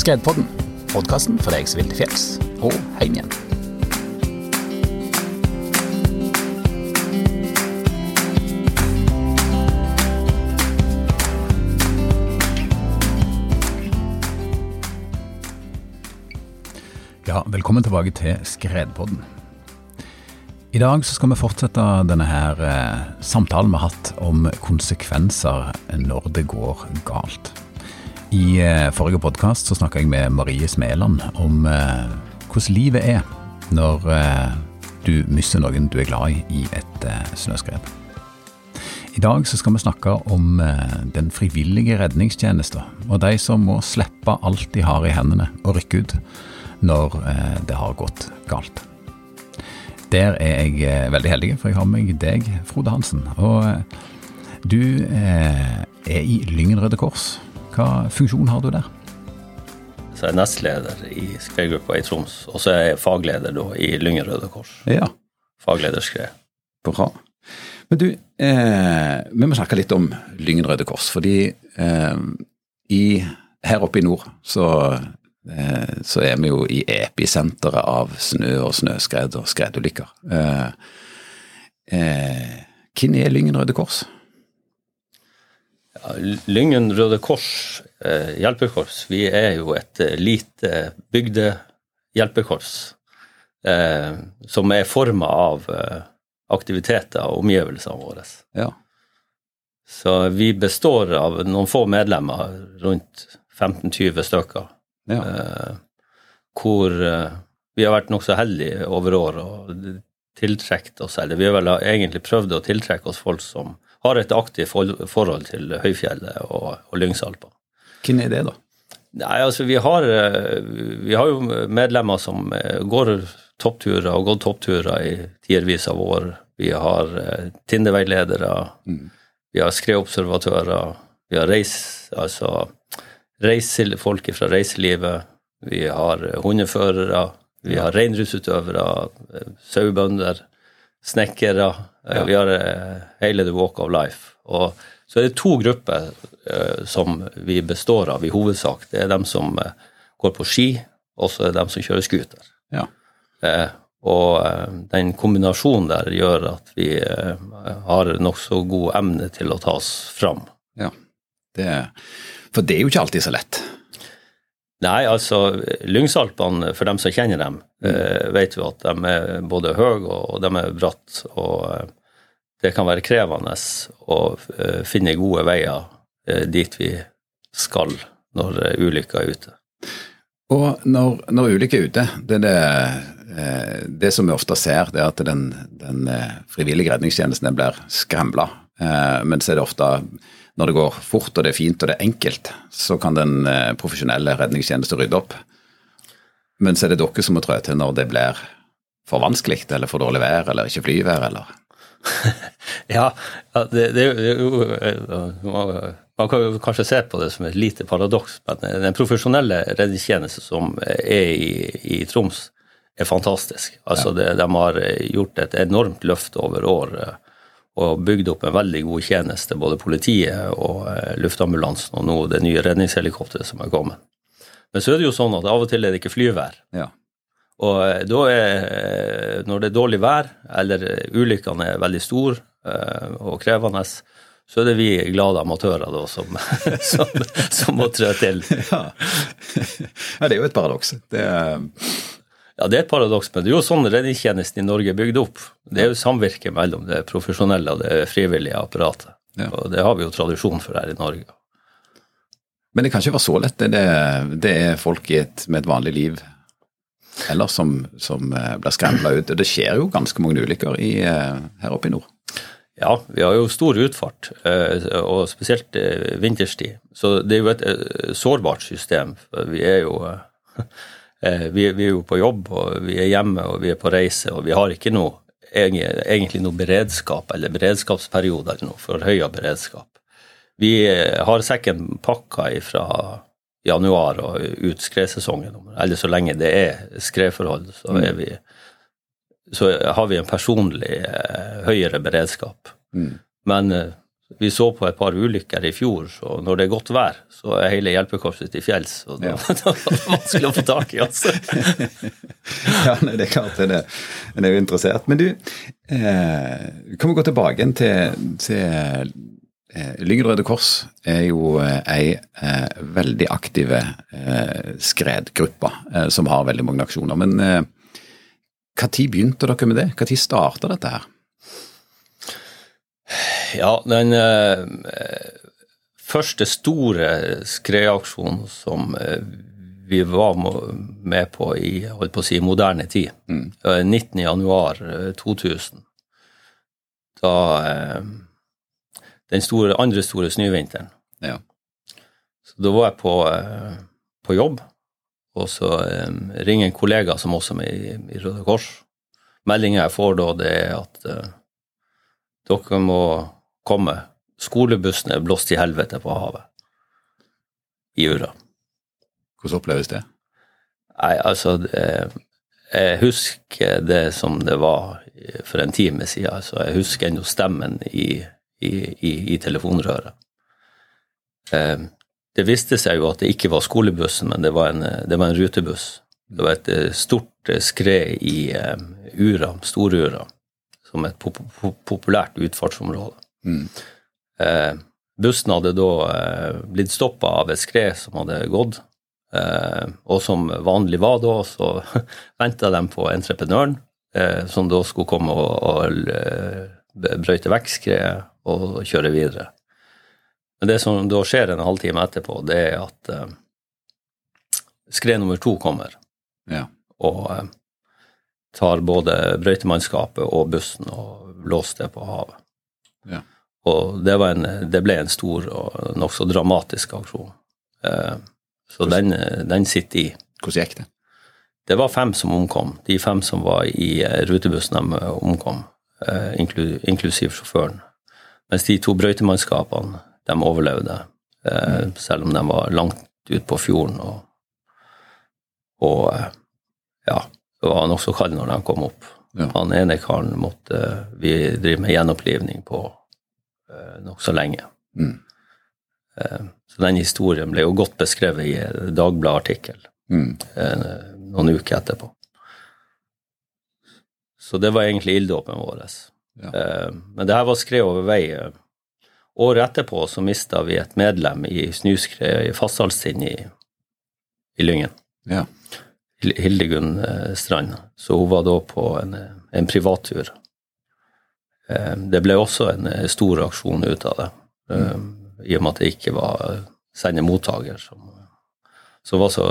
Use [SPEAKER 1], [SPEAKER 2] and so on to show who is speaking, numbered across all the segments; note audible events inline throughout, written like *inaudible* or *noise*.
[SPEAKER 1] Skredpodden, podkasten for deg som vil til fjells og hjem igjen. Ja, velkommen tilbake til Skredpodden. I dag så skal vi fortsette denne her eh, samtalen vi har hatt om konsekvenser når det går galt. I eh, forrige podkast så snakka jeg med Marie Smeland om eh, hvordan livet er når eh, du mister noen du er glad i i et eh, snøskred. I dag så skal vi snakke om den frivillige redningstjenesten, og de som må slippe alt de har i hendene og rykke ut når det har gått galt. Der er jeg veldig heldig, for jeg har med meg deg, Frode Hansen. Og du er i Lyngen Røde Kors. Hva funksjon har du der?
[SPEAKER 2] Så jeg er nestleder i skredgruppa i Troms, og så er jeg fagleder da i Lyngen Røde Kors.
[SPEAKER 1] Ja,
[SPEAKER 2] Fagleder skred.
[SPEAKER 1] bra. Men du, eh, vi må snakke litt om Lyngen Røde Kors. Fordi eh, i, her oppe i nord så, eh, så er vi jo i episenteret av snø og snøskred og skredulykker. Eh, eh, hvem er Lyngen Røde Kors?
[SPEAKER 2] Lyngen Røde Kors eh, hjelpekorps, vi er jo et eh, lite bygdehjelpekorps eh, som er forma av eh, aktiviteter og omgivelsene våre.
[SPEAKER 1] Ja.
[SPEAKER 2] Så vi består av noen få medlemmer, rundt 15-20 stykker.
[SPEAKER 1] ja.
[SPEAKER 2] eh, hvor vi har vært nokså heldige over år og tiltrukket oss, eller vi har vel egentlig prøvd å tiltrekke oss folk som har et aktivt forhold til høyfjellet og, og Lyngsalpa.
[SPEAKER 1] Hvem er det, da?
[SPEAKER 2] Nei, altså vi har, eh, vi har jo medlemmer som eh, går toppturer og gått toppturer i tiervis av år. Vi har tindeveiledere, Tinder-veiledere, vi har skredobservatører, vi har reis, altså reisel, folk fra reiselivet, vi har eh, hundeførere, vi har reindriftsutøvere, eh, sauebønder, snekkere. eh,
[SPEAKER 1] Ja.
[SPEAKER 2] Vi har eh, hele the walk of life. Og så er det to grupper eh, som vi består av i hovedsak. Det er dem som går på ski, og så er det dem som kjører scooter.
[SPEAKER 1] Ja.
[SPEAKER 2] Og den kombinasjonen der gjør at vi har nokså god emne til å ta oss fram.
[SPEAKER 1] ja. Det, for det er jo ikke alltid så lett.
[SPEAKER 2] Nei, altså Lyngsalpene, for dem som kjenner dem, eh, vet jo at de er både høye og de er bratt. Og eh, det kan være krevende å eh, finne gode veier dit vi skal når ulykka er ute.
[SPEAKER 1] Og når, når ulykka er ute, det det, det som vi ofte ser, det er at den, den frivillige redningstjenesten blir skremla. Eh, men så er det ofte, når det går fort og det er fint og det er enkelt, så kan den eh, profesjonelle redningstjenesten rydde opp. Men så er det dere som må trå til når det blir for vanskelig, eller for dårlig vær, eller ikke flyvær, eller *laughs*
[SPEAKER 2] Ja, det, det, det, man- kan kanskje se på det som et lite paradoks, men den profesjonelle redningstjenesten som er i, i Troms, er fantastisk. Altså det, De har gjort et enormt løft over år eh, og bygd opp en veldig god tjeneste, både politiet og eh, luftambulansen, og nå det nye redningshelikopteret som er kommet. Men så er det jo sånn at av og til er det ikke flyvær.
[SPEAKER 1] Ja.
[SPEAKER 2] Og eh, da er, eh, når det er dårlig vær, eller ulykkene er veldig store og krevende, så er det vi glade amatører da som, *laughs* som, som må trå til.
[SPEAKER 1] ja. ja, det er jo et paradoks. Det er,
[SPEAKER 2] Ja, det er et paradoks, men det er jo sånn redningstjenesten i Norge er bygd opp. Det er jo samvirke mellom det profesjonelle og det frivillige apparatet.
[SPEAKER 1] Ja.
[SPEAKER 2] Og det har vi jo tradisjon for her i Norge.
[SPEAKER 1] Men det kan ikke være så lett. Det, det er folk i et, med et vanlig liv eller som, som eh, blir skremla ut. Og det skjer jo ganske mange ulykker i, eh, her oppe i nord.
[SPEAKER 2] Ja, vi har jo stor utfart, eh, og spesielt vinterstid. Så det er jo et sårbart system. Vi er jo *laughs* vi, vi er jo på jobb, og vi er hjemme, og vi er på reise, og vi har ikke noe egentlig noe beredskap eller beredskapsperiode eller noe forhøya beredskap. Vi eh, har sekken pakka fra januar og ut skredsesongen. Eller så lenge det er skredforhold, så, er vi, så har vi en personlig eh, høyere beredskap.
[SPEAKER 1] Mm.
[SPEAKER 2] Men eh, Vi så på et par ulykker i fjor, så når det er godt vær, så er hele hjelpekorpset til fjells. Og ja. *laughs* da er det vanskelig å få tak i altså. *laughs*
[SPEAKER 1] ja, nei, det er klart det. Er, det er jo interessert. Men du, eh, kan vi gå tilbake til, til eh, Lyngen Røde Kors er jo eh, ei eh, veldig aktive eh, skredgruppe eh, som har veldig mange aksjoner. Men eh, tid begynte dere med det? Når starta dette her?
[SPEAKER 2] Ja, den eh, første store skredaksjonen som eh, vi var med på i holdt på å si, moderne tid, mm. 19.1.2000, eh, da Den store, andre store snøvinteren.
[SPEAKER 1] Ja.
[SPEAKER 2] Så da var jeg på, på jobb, og så ringer en kollega som også er med i, i Røde Kors. Meldinga jeg får da, det er at dere må komme. Skolebussen er blåst i helvete på havet. I Ura.
[SPEAKER 1] Hvordan oppleves det?
[SPEAKER 2] Nei, altså Jeg husker det som det var for en time siden. Altså, jeg husker ennå stemmen i, i, i, i telefonrøret. Eh, det viste seg jo at det ikke var skolebussen, men det var en, det var en rutebuss. Det var et stort skred i um, Ura, Stor-Ura, som et pop populært utfartsområde. Mm. Eh, bussen hadde da eh, blitt stoppa av et skred som hadde gått. Eh, og som vanlig var da, så *laughs* venta de på entreprenøren, eh, som da skulle komme og, og eh, brøyte vekk skredet og kjøre videre. Men det som da skjer en halvtime etterpå, det er at eh, skred nummer to kommer.
[SPEAKER 1] Ja.
[SPEAKER 2] Og tar både brøytemannskapet og bussen og blåser det på havet.
[SPEAKER 1] Ja.
[SPEAKER 2] Og det, en, det, ble en stor og nokså dramatisk aksjon. Eh, så den, den, sitter i.
[SPEAKER 1] Hvordan gikk det?
[SPEAKER 2] Det var fem som omkom. De fem som var i eh, rutebussen, de omkom, eh, inklusiv sjåføren. Mens de to brøytemannskapene, de overlevde, mm. selv om de var langt ute på fjorden. Og, og ja, det var nokså kald når de kom opp. Ja. Han ene karen måtte vi drive med gjenopplivning på uh, nokså lenge.
[SPEAKER 1] Mm.
[SPEAKER 2] Uh, så den historien ble jo godt beskrevet i Dagbladet-artikkel
[SPEAKER 1] mm.
[SPEAKER 2] uh, noen uker etterpå. Så det var egentlig ilddåpen vår.
[SPEAKER 1] Ja.
[SPEAKER 2] men det her var skred over vei. Året etterpå så mista vi et medlem i snøskred i Fastsalstind i, i Lyngen.
[SPEAKER 1] Ja.
[SPEAKER 2] Hildegunn Strand. Så hun var da på en, en privattur Eh, det ble også en eh, stor aksjon ut av det, mm. i og med at det ikke var sende mottaker som, som, var så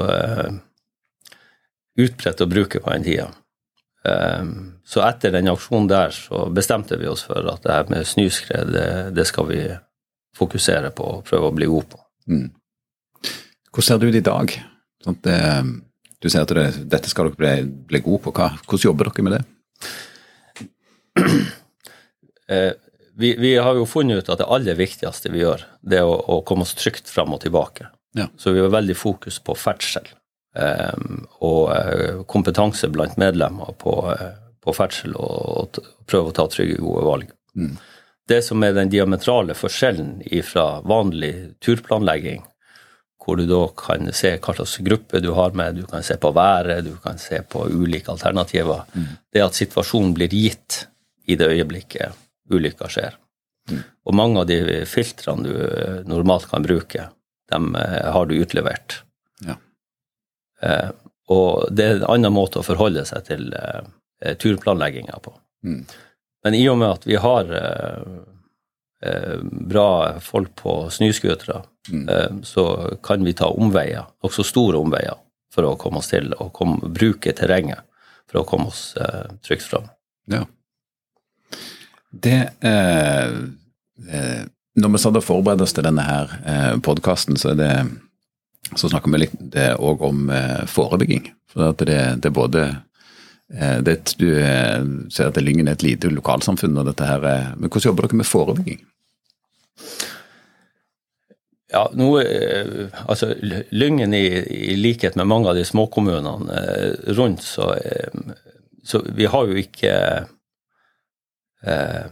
[SPEAKER 2] utbredt å bruke på den tida. Så etter den aksjonen der så bestemte vi oss for at det her med snøskred, det, det, skal vi fokusere på og prøve å bli gode på.
[SPEAKER 1] Mm. Hvordan ser det ut i dag? Sånn det, du sier at det, dette skal dere bli, bli gode på. Hva, hvordan jobber dere med det? *clears throat*
[SPEAKER 2] Eh, vi, vi, har jo funnet ut at det aller viktigste vi gjør, det er å, å komme oss trygt fram og tilbake.
[SPEAKER 1] Ja.
[SPEAKER 2] Så vi har veldig fokus på ferdsel eh, og uh, kompetanse blant medlemmer på, uh, på ferdsel og, og, prøve å ta trygge, gode valg.
[SPEAKER 1] Mm.
[SPEAKER 2] Det som er den diametrale forskjellen fra vanlig turplanlegging, hvor du da kan se hva slags gruppe du har med, du kan se på været, du kan se på ulike alternativer,
[SPEAKER 1] mm.
[SPEAKER 2] det at situasjonen blir gitt i det øyeblikket ulykka skjer.
[SPEAKER 1] Mm.
[SPEAKER 2] Og mange av de filtrene du eh, normalt kan bruke, dem eh, har du utlevert.
[SPEAKER 1] Ja.
[SPEAKER 2] Eh, og det er en annen måte å forholde seg til eh, turplanlegginga på.
[SPEAKER 1] Mm.
[SPEAKER 2] Men i og med at vi har eh, eh bra folk på snøscootere,
[SPEAKER 1] mm.
[SPEAKER 2] så kan vi ta omveier, også store omveier, for å komme oss til å bruke terrenget for å komme oss trygt fram.
[SPEAKER 1] Ja. Det eh, eh, Når vi satt og forberedte oss til denne her eh, podkasten, så, så snakker vi litt òg om eh, forebygging. For det, det er både eh, det, Du eh, ser at Lyngen er et lite lokalsamfunn, og dette her er, men hvordan jobber dere med forebygging?
[SPEAKER 2] Ja, nå, altså Lyngen, i, i, likhet med mange av de småkommunene rundt, så, så vi har jo ikke eh,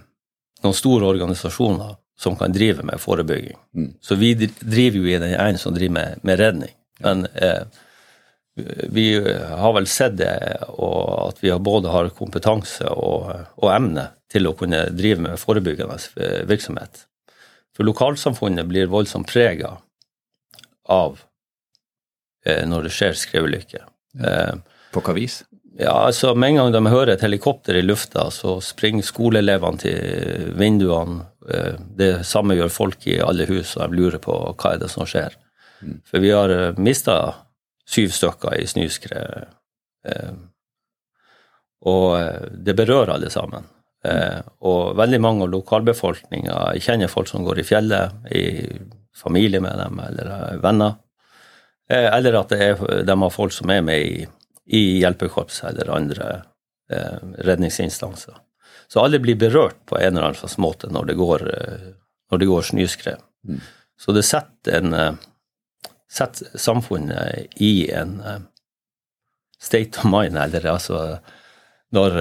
[SPEAKER 2] noen store organisasjoner som kan drive med forebygging. Mm. Så vi driver jo i den ene som driver med, med redning. Men eh, vi har vel sett det, og at vi både har kompetanse og, og emne til å kunne drive med forebyggende virksomhet. For lokalsamfunnet blir voldsomt prega av eh, når det skjer skredulykker.
[SPEAKER 1] Eh, På hva vis?
[SPEAKER 2] Ja, altså Med en gang de hører et helikopter i lufta, så springer skoleelevene til vinduene. Eh, det samme gjør folk i alle hus, og de lurer på hva er det som skjer. Mm. For vi har eh, mista syv stykker i snøskred. Eh, og eh, det berører alle sammen. Eh, og veldig mange av lokalbefolkninga kjenner folk som går i fjellet, i familie med dem eller venner. Eh, eller at er, de har folk som er med i, i hjelpekorps eller andre eh, redningsinstanser. Så alle blir berørt på en eller annen slags måte når det går, når det går snøskred. Mm. Så det setter, en, setter samfunnet i en state of mind, eller altså når,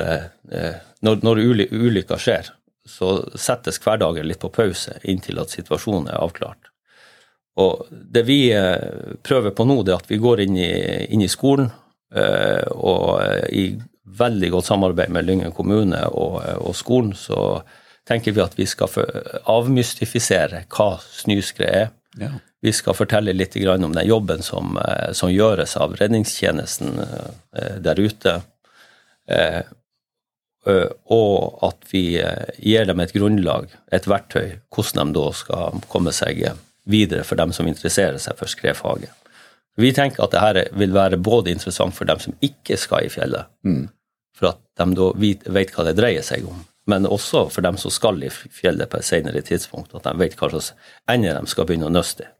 [SPEAKER 2] eh, når, når ulykka skjer, så settes hverdagen litt på pause inntil at situasjonen er avklart. Og det vi eh, prøver på nå, det er at vi går inn i, inn i skolen, eh, og i veldig godt samarbeid med Lyngen kommune og, og, skolen, så tenker vi at vi skal avmystifisere hva snøskred er. Ja. Vi skal fortelle litt om den jobben som, som gjøres av redningstjenesten der ute. Eh, eh, og at vi eh, gir dem et grunnlag, et verktøy, hvordan de da skal komme seg videre for dem som interesserer seg for skredfaget. Vi tenker at dette vil være både interessant for dem som ikke skal i fjellet, mm. for at de da vet hva det dreier seg om, men også for dem som skal i fjellet på et senere tidspunkt, at de vet hva slags ender de skal begynne å nøste i.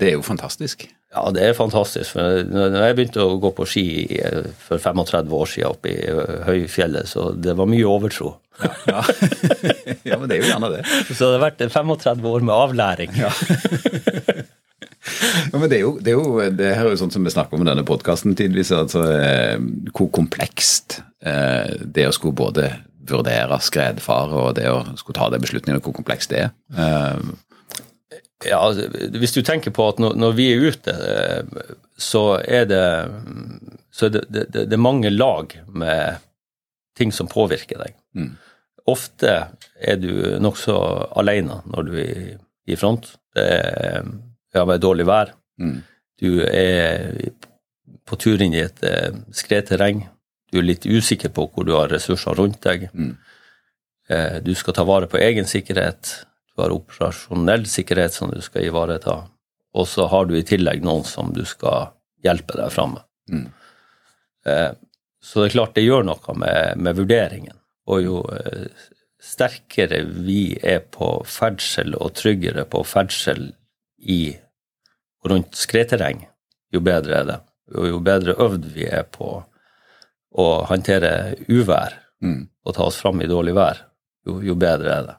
[SPEAKER 1] Det er jo fantastisk.
[SPEAKER 2] Ja, det er fantastisk. For når jeg begynte å gå på ski for 35 år siden oppe i høyfjellet, så det var mye overtro.
[SPEAKER 1] Ja, ja. *laughs* ja, men det er jo gjerne det.
[SPEAKER 2] Så det har vært 35 år med avlæring. Ja.
[SPEAKER 1] Ja, men det er, jo, det er jo, det her er jo sånn som vi snakker om i denne podkasten tidvis, altså eh, hvor komplekst eh, det å skulle både vurdere skredfare og det å skulle ta de beslutningene, hvor komplekst det er. Eh,
[SPEAKER 2] ja, altså, Hvis du tenker på at når, vi er ute, eh, så er det, så er det, det, det er mange lag med ting som påvirker deg. Mm. Ofte er du nokså alene når du er i front. Det er ja, dårlig vær. Mm. Du er på tur inn i et eh, skredterreng. Du er litt usikker på hvor du har ressurser rundt deg. Mm. Eh, du skal ta vare på egen sikkerhet. Du har operasjonell sikkerhet som du skal ivareta, og så har du i tillegg noen som du skal hjelpe deg fram med. Mm. Eh, så det er klart det gjør noe med, med vurderingen. Og jo eh, sterkere vi er på ferdsel og tryggere på ferdsel i og rundt skredterreng, jo bedre er det. Og jo bedre øvd vi er på å håndtere uvær mm. og ta oss fram i dårlig vær, jo, jo bedre er det.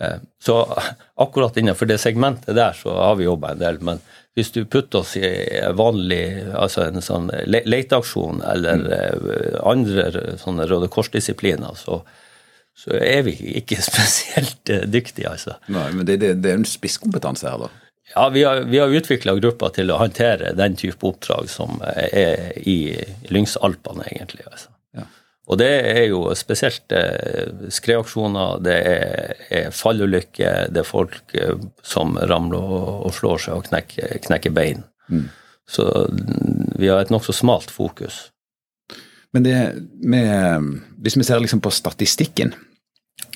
[SPEAKER 2] Eh, så akkurat innenfor det segmentet der så har vi jobba en del. Men hvis du putter oss i vanlig altså en sånn leteaksjon eller mm. Eh, andre sånne Røde Kors-disipliner, så, så, er vi ikke *laughs* spesielt eh, dyktige, altså.
[SPEAKER 1] Nei, men det, det, det er en spisskompetanse her, da?
[SPEAKER 2] Ja, vi har, vi har utvikla grupper til å håndtere den type oppdrag som er i Lyngsalpene, egentlig. altså. Og det er jo spesielt eh, skredaksjoner, det er, er fallulykker, det er folk eh, som ramler og, og slår seg og knekker, knekker bein. Mm. Så vi har et nokså smalt fokus.
[SPEAKER 1] Men det med, hvis vi ser liksom på statistikken,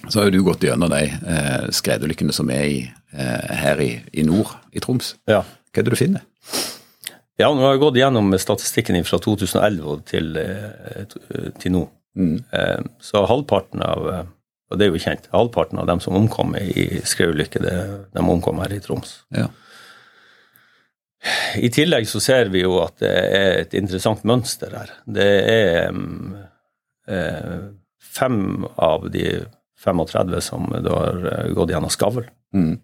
[SPEAKER 1] så har jo du gått gjennom de eh, skredulykkene som er i, eh, her i, i, nord, i Troms. Ja. Hva er det du finner?
[SPEAKER 2] Ja, nå har jeg gått gjennom statistikken fra 2011 til, eh, til nå. Mm. Eh, så halvparten av eh, og det er jo kjent, halvparten av dem som omkom i skredulykker, de omkom her i Troms. Ja. I tillegg så ser vi jo at det er et interessant mønster her. Det er eh, fem av de 35 som da har eh, gått gjennom skavl. Mm.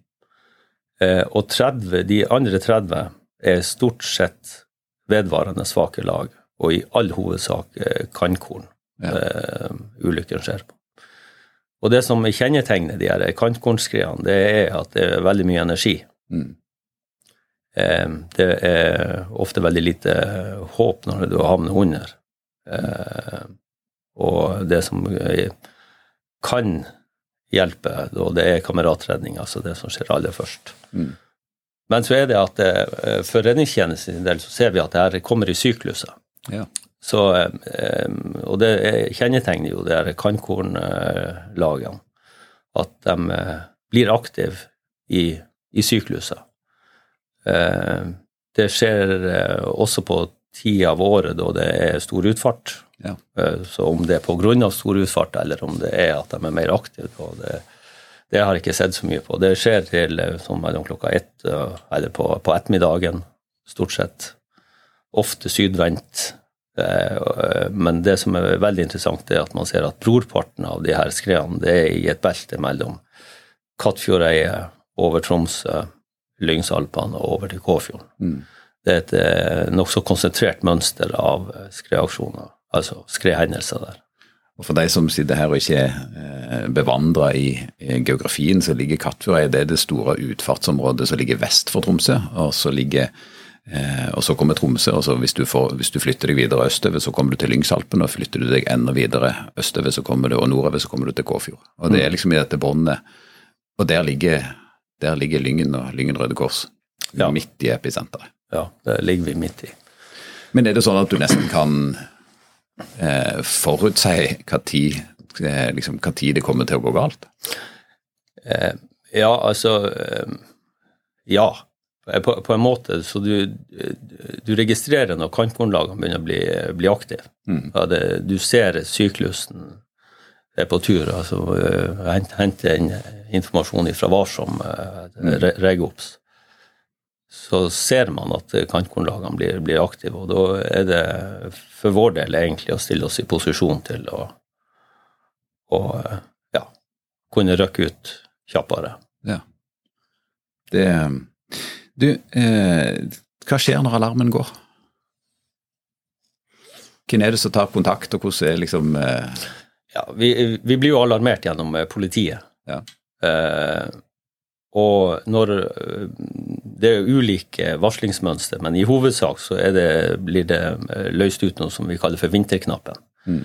[SPEAKER 2] Eh, og 30, de andre 30 er stort sett vedvarende svake lag, og i all hovedsak eh, kannkorn ja. eh, ulykken skjer på. Og det som kjennetegner de her kantkornskredene, det er at det er veldig mye energi.
[SPEAKER 1] Mm.
[SPEAKER 2] Eh, det er ofte veldig lite håp når du havner under. Eh, og det som kan hjelpe, og det er kameratredning, altså det som skjer aller først.
[SPEAKER 1] Mm.
[SPEAKER 2] Men så er det at det, for redningstjenestens del så ser vi at det her kommer i sykluser.
[SPEAKER 1] Ja.
[SPEAKER 2] Så, og det kjennetegner jo det her kantkornlagene. At de blir aktive i, i sykluser. Det skjer også på tid av året da det er stor utfart.
[SPEAKER 1] Ja.
[SPEAKER 2] Så om det er pga. stor utfart, eller om det er at de er mer aktive, det, det har jeg ikke sett så mye på. Det skjer til sånn mellom klokka ett eller på, på ettermiddagen, stort sett. Ofte sydvendt. Men det som er veldig interessant, er at man ser at brorparten av de her skredene det er i et belte mellom Kattfjordeidet, over Tromsø, Lyngsalpene og over til Kåfjorden.
[SPEAKER 1] Mm.
[SPEAKER 2] Det er et nokså konsentrert mønster av skredaksjoner, altså skredhendelser der.
[SPEAKER 1] Og For de som sitter her og ikke er bevandra i geografien, så ligger Kattfjordeidet det det store utfartsområdet som ligger vest for Tromsø. Og så ligger og så kommer Tromsø, og så hvis du, får, hvis du flytter deg videre østover, så kommer du til Lyngsalpen, og flytter du deg enda videre østover så kommer du, og nordover, så kommer du til Kåfjord. Og Det er liksom i dette båndet. Og der ligger, der ligger Lyngen og Lyngen Røde Kors
[SPEAKER 2] Ja.
[SPEAKER 1] midt i episenteret.
[SPEAKER 2] Ja, det ligger vi midt i.
[SPEAKER 1] Men er det sånn at du nesten kan eh, forutsi tid, eh, liksom, det kommer til å gå galt?
[SPEAKER 2] Eh, ja, altså eh, Ja, på, på, en måte. Så du, du registrerer når kantkornlagene begynner å bli, bli aktive.
[SPEAKER 1] Mm.
[SPEAKER 2] Ja, det, du ser syklusen er på tur. altså Hente inn informasjon fra Varsom, uh, Regops. Så ser man at kantkornlagene blir, blir aktive, og da er det for vår del egentlig å stille oss i posisjon til å, å ja, kunne røkke ut kjappere.
[SPEAKER 1] Ja. Det Du, eh, hva skjer når alarmen går? Hvem er det som tar kontakt, og hvordan er liksom eh...
[SPEAKER 2] Ja, vi, vi, blir jo alarmert gjennom politiet.
[SPEAKER 1] Ja.
[SPEAKER 2] Eh, og når Det er ulike varslingsmønster, men i hovedsak så det, blir det løst ut noe som vi kaller for vinterknappen.
[SPEAKER 1] Mm.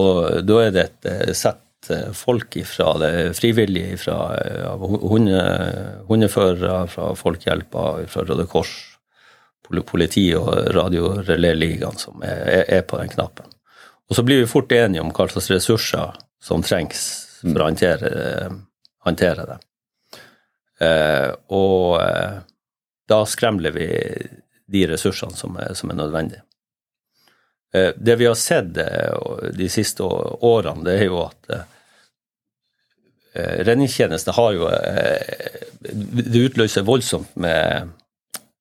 [SPEAKER 2] Og da er det et sett folk fra det frivillige, fra hunde, hundeførere, fra Folkehjelpa, fra Røde Kors, politi og Radiorelé-ligaen som er, er, på den knappen. Og så blir vi fort enige om hva slags ressurser som trengs for å håndtere, håndtere det. Eh, og eh, da skremler vi de ressursene som er, som er nødvendige. Eh, det vi har sett de siste årene, det er jo at redningstjenesten har jo Det utløser voldsomt med,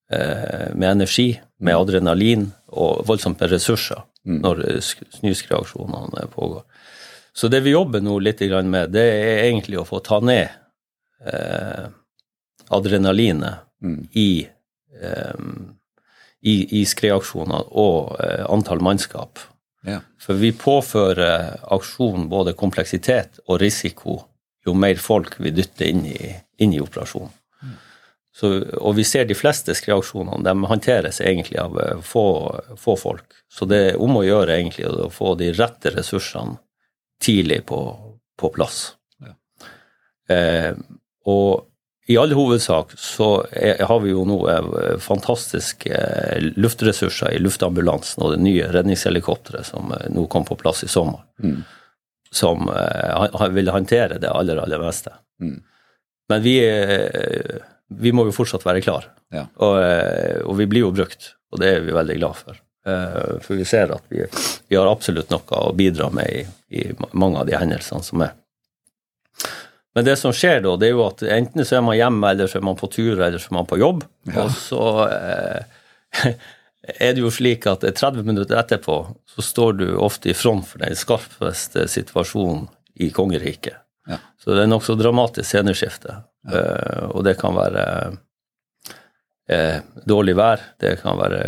[SPEAKER 2] med energi, med adrenalin og voldsomt med ressurser
[SPEAKER 1] Mm.
[SPEAKER 2] når snusreaksjonene pågår. Så det vi jobber nå litt med, det er egentlig å få ta ned eh, adrenalinet
[SPEAKER 1] mm.
[SPEAKER 2] i, um, i, i skredaksjoner og uh, antall mannskap.
[SPEAKER 1] Ja.
[SPEAKER 2] For vi påfører aksjonen både kompleksitet og risiko jo mer folk vi dytter inn i, inn i operasjonen. Så, og vi ser de fleste skreaksjonene, de håndteres egentlig av få, få, folk. Så det er om å gjøre egentlig å få de rette ressursene tidlig på, på plass.
[SPEAKER 1] Ja.
[SPEAKER 2] Eh, og i all hovedsak så er, har vi jo nå eh, fantastiske eh, luftressurser i luftambulansen og det nye redningshelikopteret som eh, nå kom på plass i sommer,
[SPEAKER 1] Mm.
[SPEAKER 2] som vil håndtere det aller, aller meste.
[SPEAKER 1] Mm.
[SPEAKER 2] Men vi vi må jo fortsatt være klar.
[SPEAKER 1] Ja.
[SPEAKER 2] Og, og, vi blir jo brukt, og det er vi veldig glad for. For vi ser at vi, vi har absolutt noe å bidra med i, i, mange av de hendelsene som er. Men det som skjer da, det er jo at enten så er man hjemme, eller så er man på tur, eller så er man på jobb.
[SPEAKER 1] Ja.
[SPEAKER 2] Og så eh, *laughs* er det jo slik at 30 minutter etterpå så står du ofte i front for den skarpeste situasjonen i kongeriket.
[SPEAKER 1] Ja.
[SPEAKER 2] Så det er nokså dramatisk sceneskifte. Ja. Eh, og det kan være eh, dårlig vær, det kan være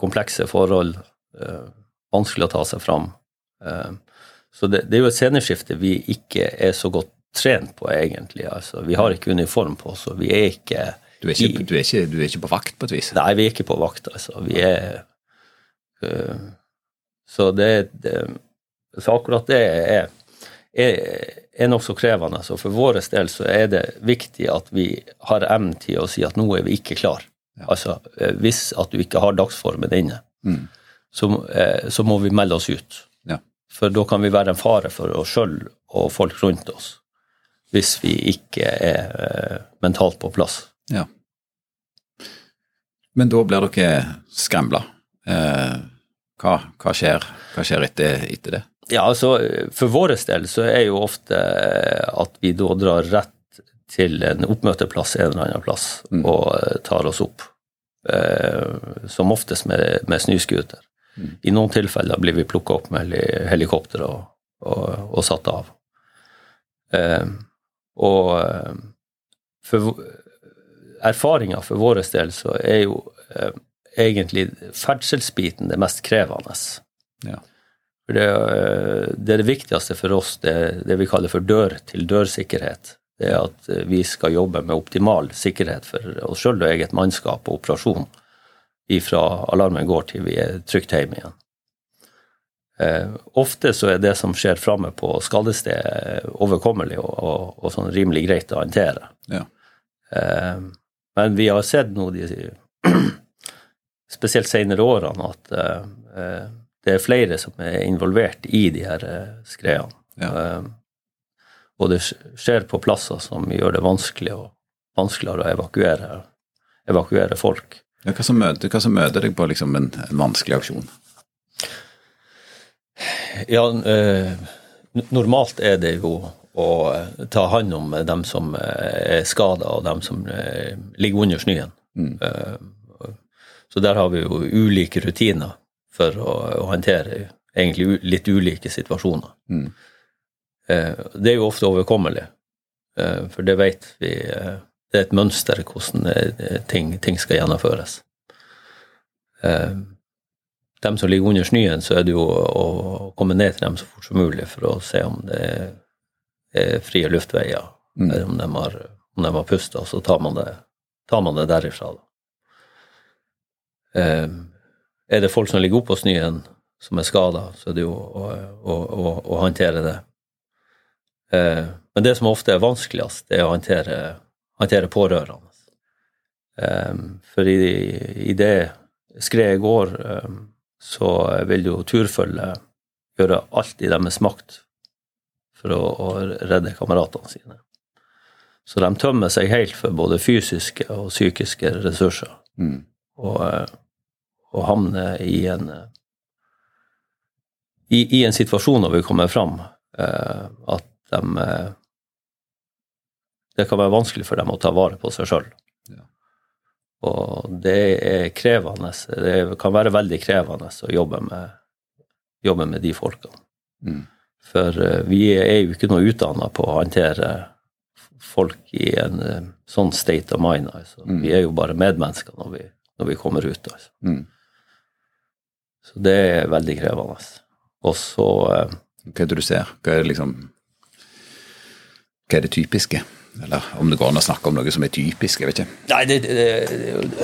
[SPEAKER 2] komplekse forhold, uh, vanskelig å ta seg fram. Så det, det, er jo et sceneskifte vi ikke er så godt trent på, egentlig. Altså, vi har ikke uniform på, så vi er ikke
[SPEAKER 1] du er ikke, du, er ikke, du er ikke, på vakt, på et vis?
[SPEAKER 2] Nei, vi er ikke på vakt. altså. Vi er uh, Så det, det, Så akkurat det er, er, er nokså krevende. Altså. for vår del så er det viktig at vi har evnen til å si at nå er vi ikke klar. Ja. Altså, eh, Hvis at du ikke har dagsformen inne, mm. så, uh, så, må vi melde oss ut. Ja. For da kan vi være en fare for oss sjøl og folk rundt oss. Hvis vi ikke er uh, mentalt på plass.
[SPEAKER 1] Ja. Men da blir dere skremla. Eh, hva, hva, skjer, hva skjer etter, etter, det?
[SPEAKER 2] Ja, altså For vår del så er jo ofte at vi da drar rett til en oppmøteplass en eller annen plass mm. og eh, tar oss opp. Eh, som oftest med, med snøscooter. Mm. I noen tilfeller blir vi plukka opp med helikopter og, og, og satt av. Eh, og eh, for erfaringa for vår del så er jo eh, egentlig ferdselsbiten det mest krevende. Ja. Det, eh, det, er det viktigste for oss, det, det vi kaller for dør-til-dør-sikkerhet. Det er at vi skal jobbe med optimal sikkerhet for oss sjøl og eget mannskap og operasjon ifra alarmen går til vi er trygt hjemme igjen. Eh, ofte så er det som skjer framme på skadestedet overkommelig og, og, og, sånn rimelig greit å håndtere. Ja. Eh, men vi har sett nå de *clears throat* spesielt senere årene at det er flere som er involvert i de her skredene. Ja. Og det skjer på plasser som gjør det vanskelig og vanskeligere å evakuere, evakuere folk.
[SPEAKER 1] Ja, hva, som møter, hva som møter deg på liksom en, en, vanskelig aksjon?
[SPEAKER 2] Ja, normalt er det jo å eh, ta hånd om dem som eh, er skada, og dem som eh, ligger under snøen. Mm. Så der har vi jo ulike rutiner for å, å håndtere egentlig litt ulike situasjoner. Mm. Det er jo ofte overkommelig, for det vet vi Det er et mønster hvordan ting, ting skal gjennomføres. Dem som ligger under snøen, så er det jo å komme ned til dem så fort som mulig for å se om det er frie luftveier, mm. eller om de har, om de har pusta, så tar man det, tar man det derifra. Eh, er det folk som ligger oppå snøen, som er skada, så er det jo å, å, å, å håndtere det. Eh, men det som ofte er vanskeligst, det er å håndtere, håndtere pårørende. Eh, for i, i det skredet går, eh, så vil jo turfølget gjøre alt i deres makt for å, å redde kameratene sine. Så de tømmer seg helt for både fysiske og psykiske ressurser. Mm. Og, eh, og havner i en i, i, en situasjon når vi kommer fram, eh, at de eh, Det kan være vanskelig for dem å ta vare på seg sjøl. Og det er krevende. Det kan være veldig krevende å jobbe med, jobbe med de folkene. Mm. For eh, vi er jo ikke noe utdanna på å håndtere folk i en eh, sånn state of mind. Altså. Mm. Vi er jo bare medmennesker når vi, når vi kommer ut. Altså. Mm. Så det er veldig krevende. Og så
[SPEAKER 1] eh, Hva er det du ser? Hva er det liksom Hva er det typiske? Eller om det går an å snakke om noe som er typisk? jeg vet ikke.
[SPEAKER 2] Nei, Det, det,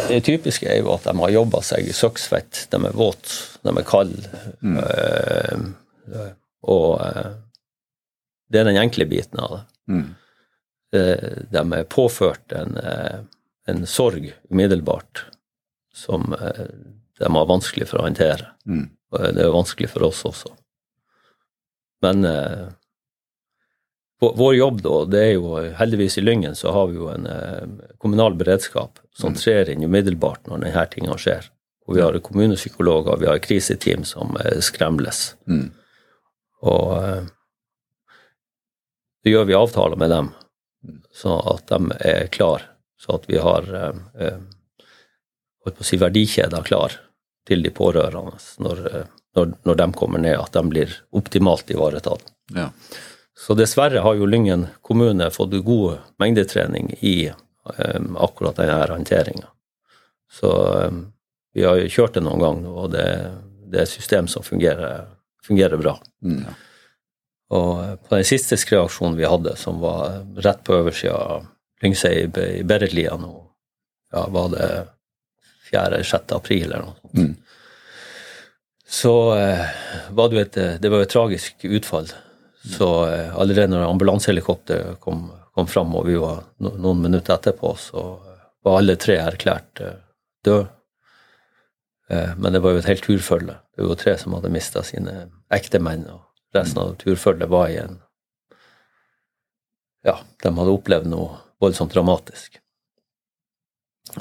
[SPEAKER 2] det typiske er jo at de har jobba seg i søksfett. De er våte, de er kalde. Mm. Øh, og øh, det er den enkle biten av det. Mm. Eh, de er påført en, en, sorg umiddelbart som de har vanskelig for å håndtere. Mm. Det er vanskelig for oss også. Men vår jobb da, det er jo heldigvis i Lyngen så har vi jo en kommunal beredskap som mm. trer inn umiddelbart når denne tingene skjer. Og vi har kommunepsykologer, vi har kriseteam som skremles. Mm. Og det så gjør vi avtaler med dem, sånn at de er klar, så at vi har eh, eh på å si, verdikjeder klar til de pårørende når, eh, når, når, de kommer ned, at de blir optimalt ivaretatt. Ja. Så dessverre har jo Lyngen kommune fått god mengdetrening i eh, akkurat denne håndteringa. Så eh, vi har jo kjørt det noen ganger, og det, det er et system som fungerer fungerer bra. Mm. Og på den siste skreaksjonen vi hadde, som var rett på oversida av Lyngsei i Beredlia nå, ja, var det 4.-6. april eller noe sånt. Mm. Så eh, var det jo et, det var et tragisk utfall. Så eh, allerede når ambulansehelikopteret kom, kom fram, og vi var noen minutter etterpå, så var alle tre erklært eh, døde. Eh, men det var jo et helt turfølge. Det var jo tre som hadde mista sine ektemenn. og Resten av turfølget var i en Ja, de hadde opplevd noe voldsomt dramatisk.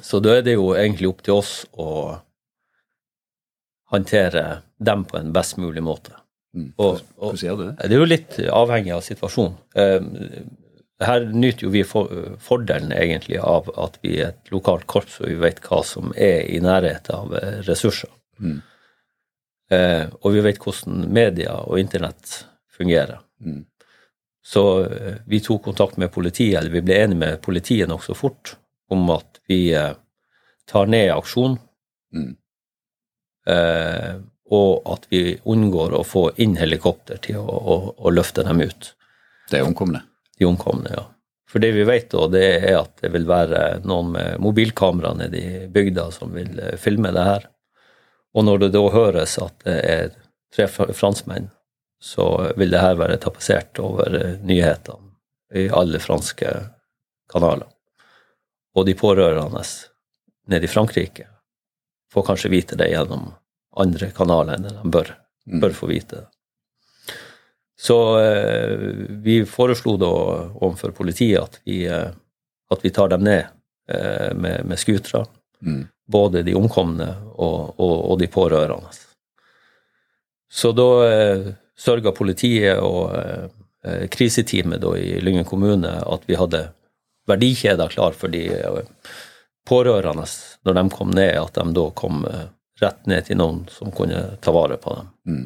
[SPEAKER 2] Så da er det jo egentlig opp til oss å håndtere dem på en best mulig måte.
[SPEAKER 1] Mm. Og, og, Hvordan gjør du det?
[SPEAKER 2] Det er jo litt avhengig av situasjonen. Eh, her nyter jo vi fordelen egentlig av at vi er et lokalt korps, og vi vet hva som er i nærhet av eh, ressurser. Mm. Eh, og vi vet hvordan media og internett fungerer. Mm. Så eh, vi tok kontakt med politiet, eller vi ble enige med politiet nokså fort om at vi eh, tar ned aksjonen. Mm. Og at vi unngår å få inn helikopter til å, å, å løfte dem ut.
[SPEAKER 1] De omkomne?
[SPEAKER 2] De omkomne, ja. For det vi vet, da, det er at det vil være noen med mobilkamera nede i bygda som vil eh, filme det her. Og når det da høres at det er tre franskmenn, så vil det her være tapetsert over eh, nyhetene i alle franske kanaler. Og de pårørende nede i Frankrike får kanskje vite det gjennom andre kanaler enn de bør, mm. bør få vite. Så eh, vi foreslo da overfor politiet at vi, eh, at vi tar dem ned eh, med, med skutere. Mm både de omkomne og, og, og de pårørende. Så da eh, sørga politiet og eh, kriseteamet da, i Lyngen kommune at vi hadde verdikjeder klar for de eh, pårørende når de kom ned, at de da kom eh, rett ned til noen som kunne ta vare på dem. Mm.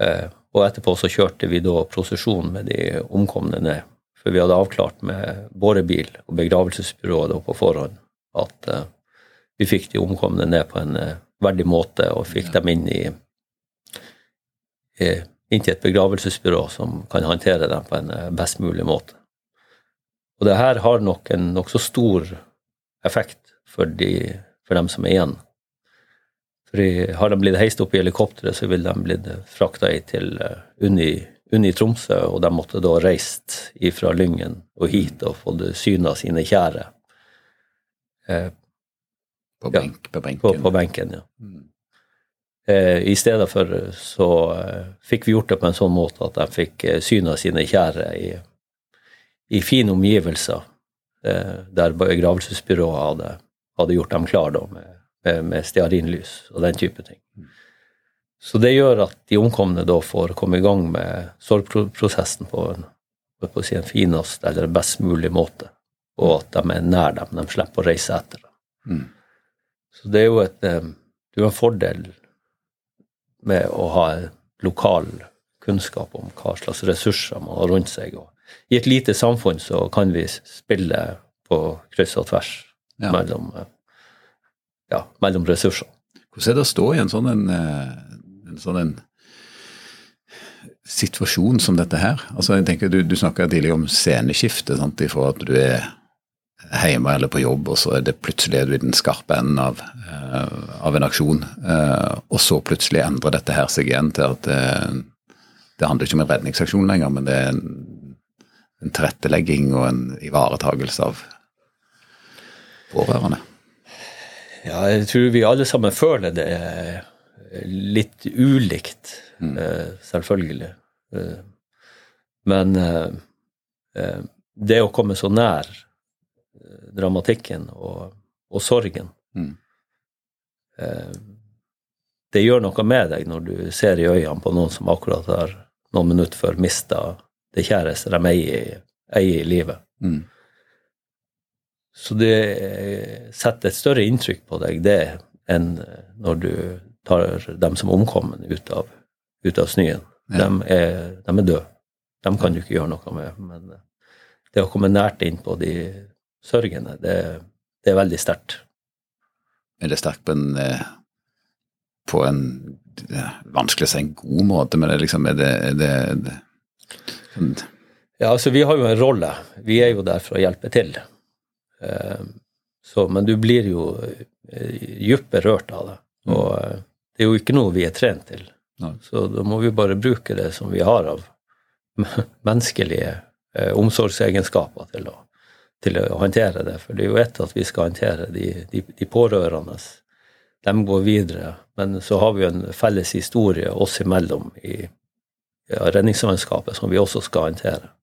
[SPEAKER 2] Eh, og etterpå så kjørte vi da prosesjon med de omkomne ned. For vi hadde avklart med bårebil og begravelsesbyrået på forhånd at eh, vi fikk de omkomne ned på en eh, verdig måte og fikk ja. dem inn i, i, inn til et begravelsesbyrå som kan håndtere dem på en uh, best mulig måte. Og det her har nok en nokså stor effekt for, de, for, dem som er igjen. For Har de blitt heist opp i helikopteret, så vil de blitt frakta til uh, Unni, Unni Tromsø, og de måtte da reist ifra Lyngen og hit og fått syna sine kjære.
[SPEAKER 1] På, benk, ja, på benken.
[SPEAKER 2] På, på benken, ja. Mm. Eh, I stedet for så eh, fikk vi gjort det på en sånn måte at de fikk eh, av sine kjære i, i fine omgivelser, eh, der begravelsesbyrået hadde, hadde, gjort dem klar da, med, med, med stearinlys og den type ting. Så det gjør at de omkomne da får komme i gang med sorgprosessen på en, på en finest eller best mulig måte, og at de er nær dem. De slipper å reise etter dem. Mm. Så det er jo et, eh, det er en fordel med å ha lokal kunnskap om hva slags ressurser man har rundt seg. Og I et lite samfunn så kan vi spille på kryss og tvers ja. mellom, eh, ja, mellom ressursene.
[SPEAKER 1] Hvordan er det å stå i en sånn en, eh, en sånn en situasjon som dette her? Altså jeg tenker Du, du snakka tidligere om sceneskifte, sant, ifra at du er hjemme eller på jobb, og så er det plutselig er du i den skarpe enden av, uh, av en aksjon. Uh, og så plutselig endrer dette her seg igjen til at uh, det handler ikke om en redningsaksjon lenger, men det er en, en tilrettelegging og en ivaretagelse av pårørende.
[SPEAKER 2] Ja, jeg tror vi alle sammen føler det litt ulikt, mm. selvfølgelig. Men det å komme så nær dramatikken og, og sorgen. Mm. Eh, det gjør noe med deg når du ser i øynene på noen som akkurat har noen minutter før mista det kjæreste de eier, eier i livet. Mm. Så det setter et større inntrykk på deg, det, enn når du tar dem som omkomne ut av, ut av snøen. Ja. De, er, de er døde. Dem kan du ikke gjøre noe med. Men det å komme nært inn på de sørgende. Det, det er veldig sterkt.
[SPEAKER 1] Er det sterkt på en, eh, på en Vanskelig å si en god måte, men er, liksom, er, det, er, det,
[SPEAKER 2] Ja, altså Vi har jo en rolle. Vi er jo der for å hjelpe til. Eh, så, men du blir jo dypt berørt av det. Mm. Og det er jo ikke noe vi er trent til. Nei. Så da må vi bare bruke det som vi har av *laughs* menneskelige eh, omsorgsegenskaper til å, til å, håndtere det. For det er jo ett at vi skal håndtere de, de, de pårørende. De går videre. Men så har vi jo en felles historie oss imellom i ja, Redningsmannskapet som vi også skal håndtere.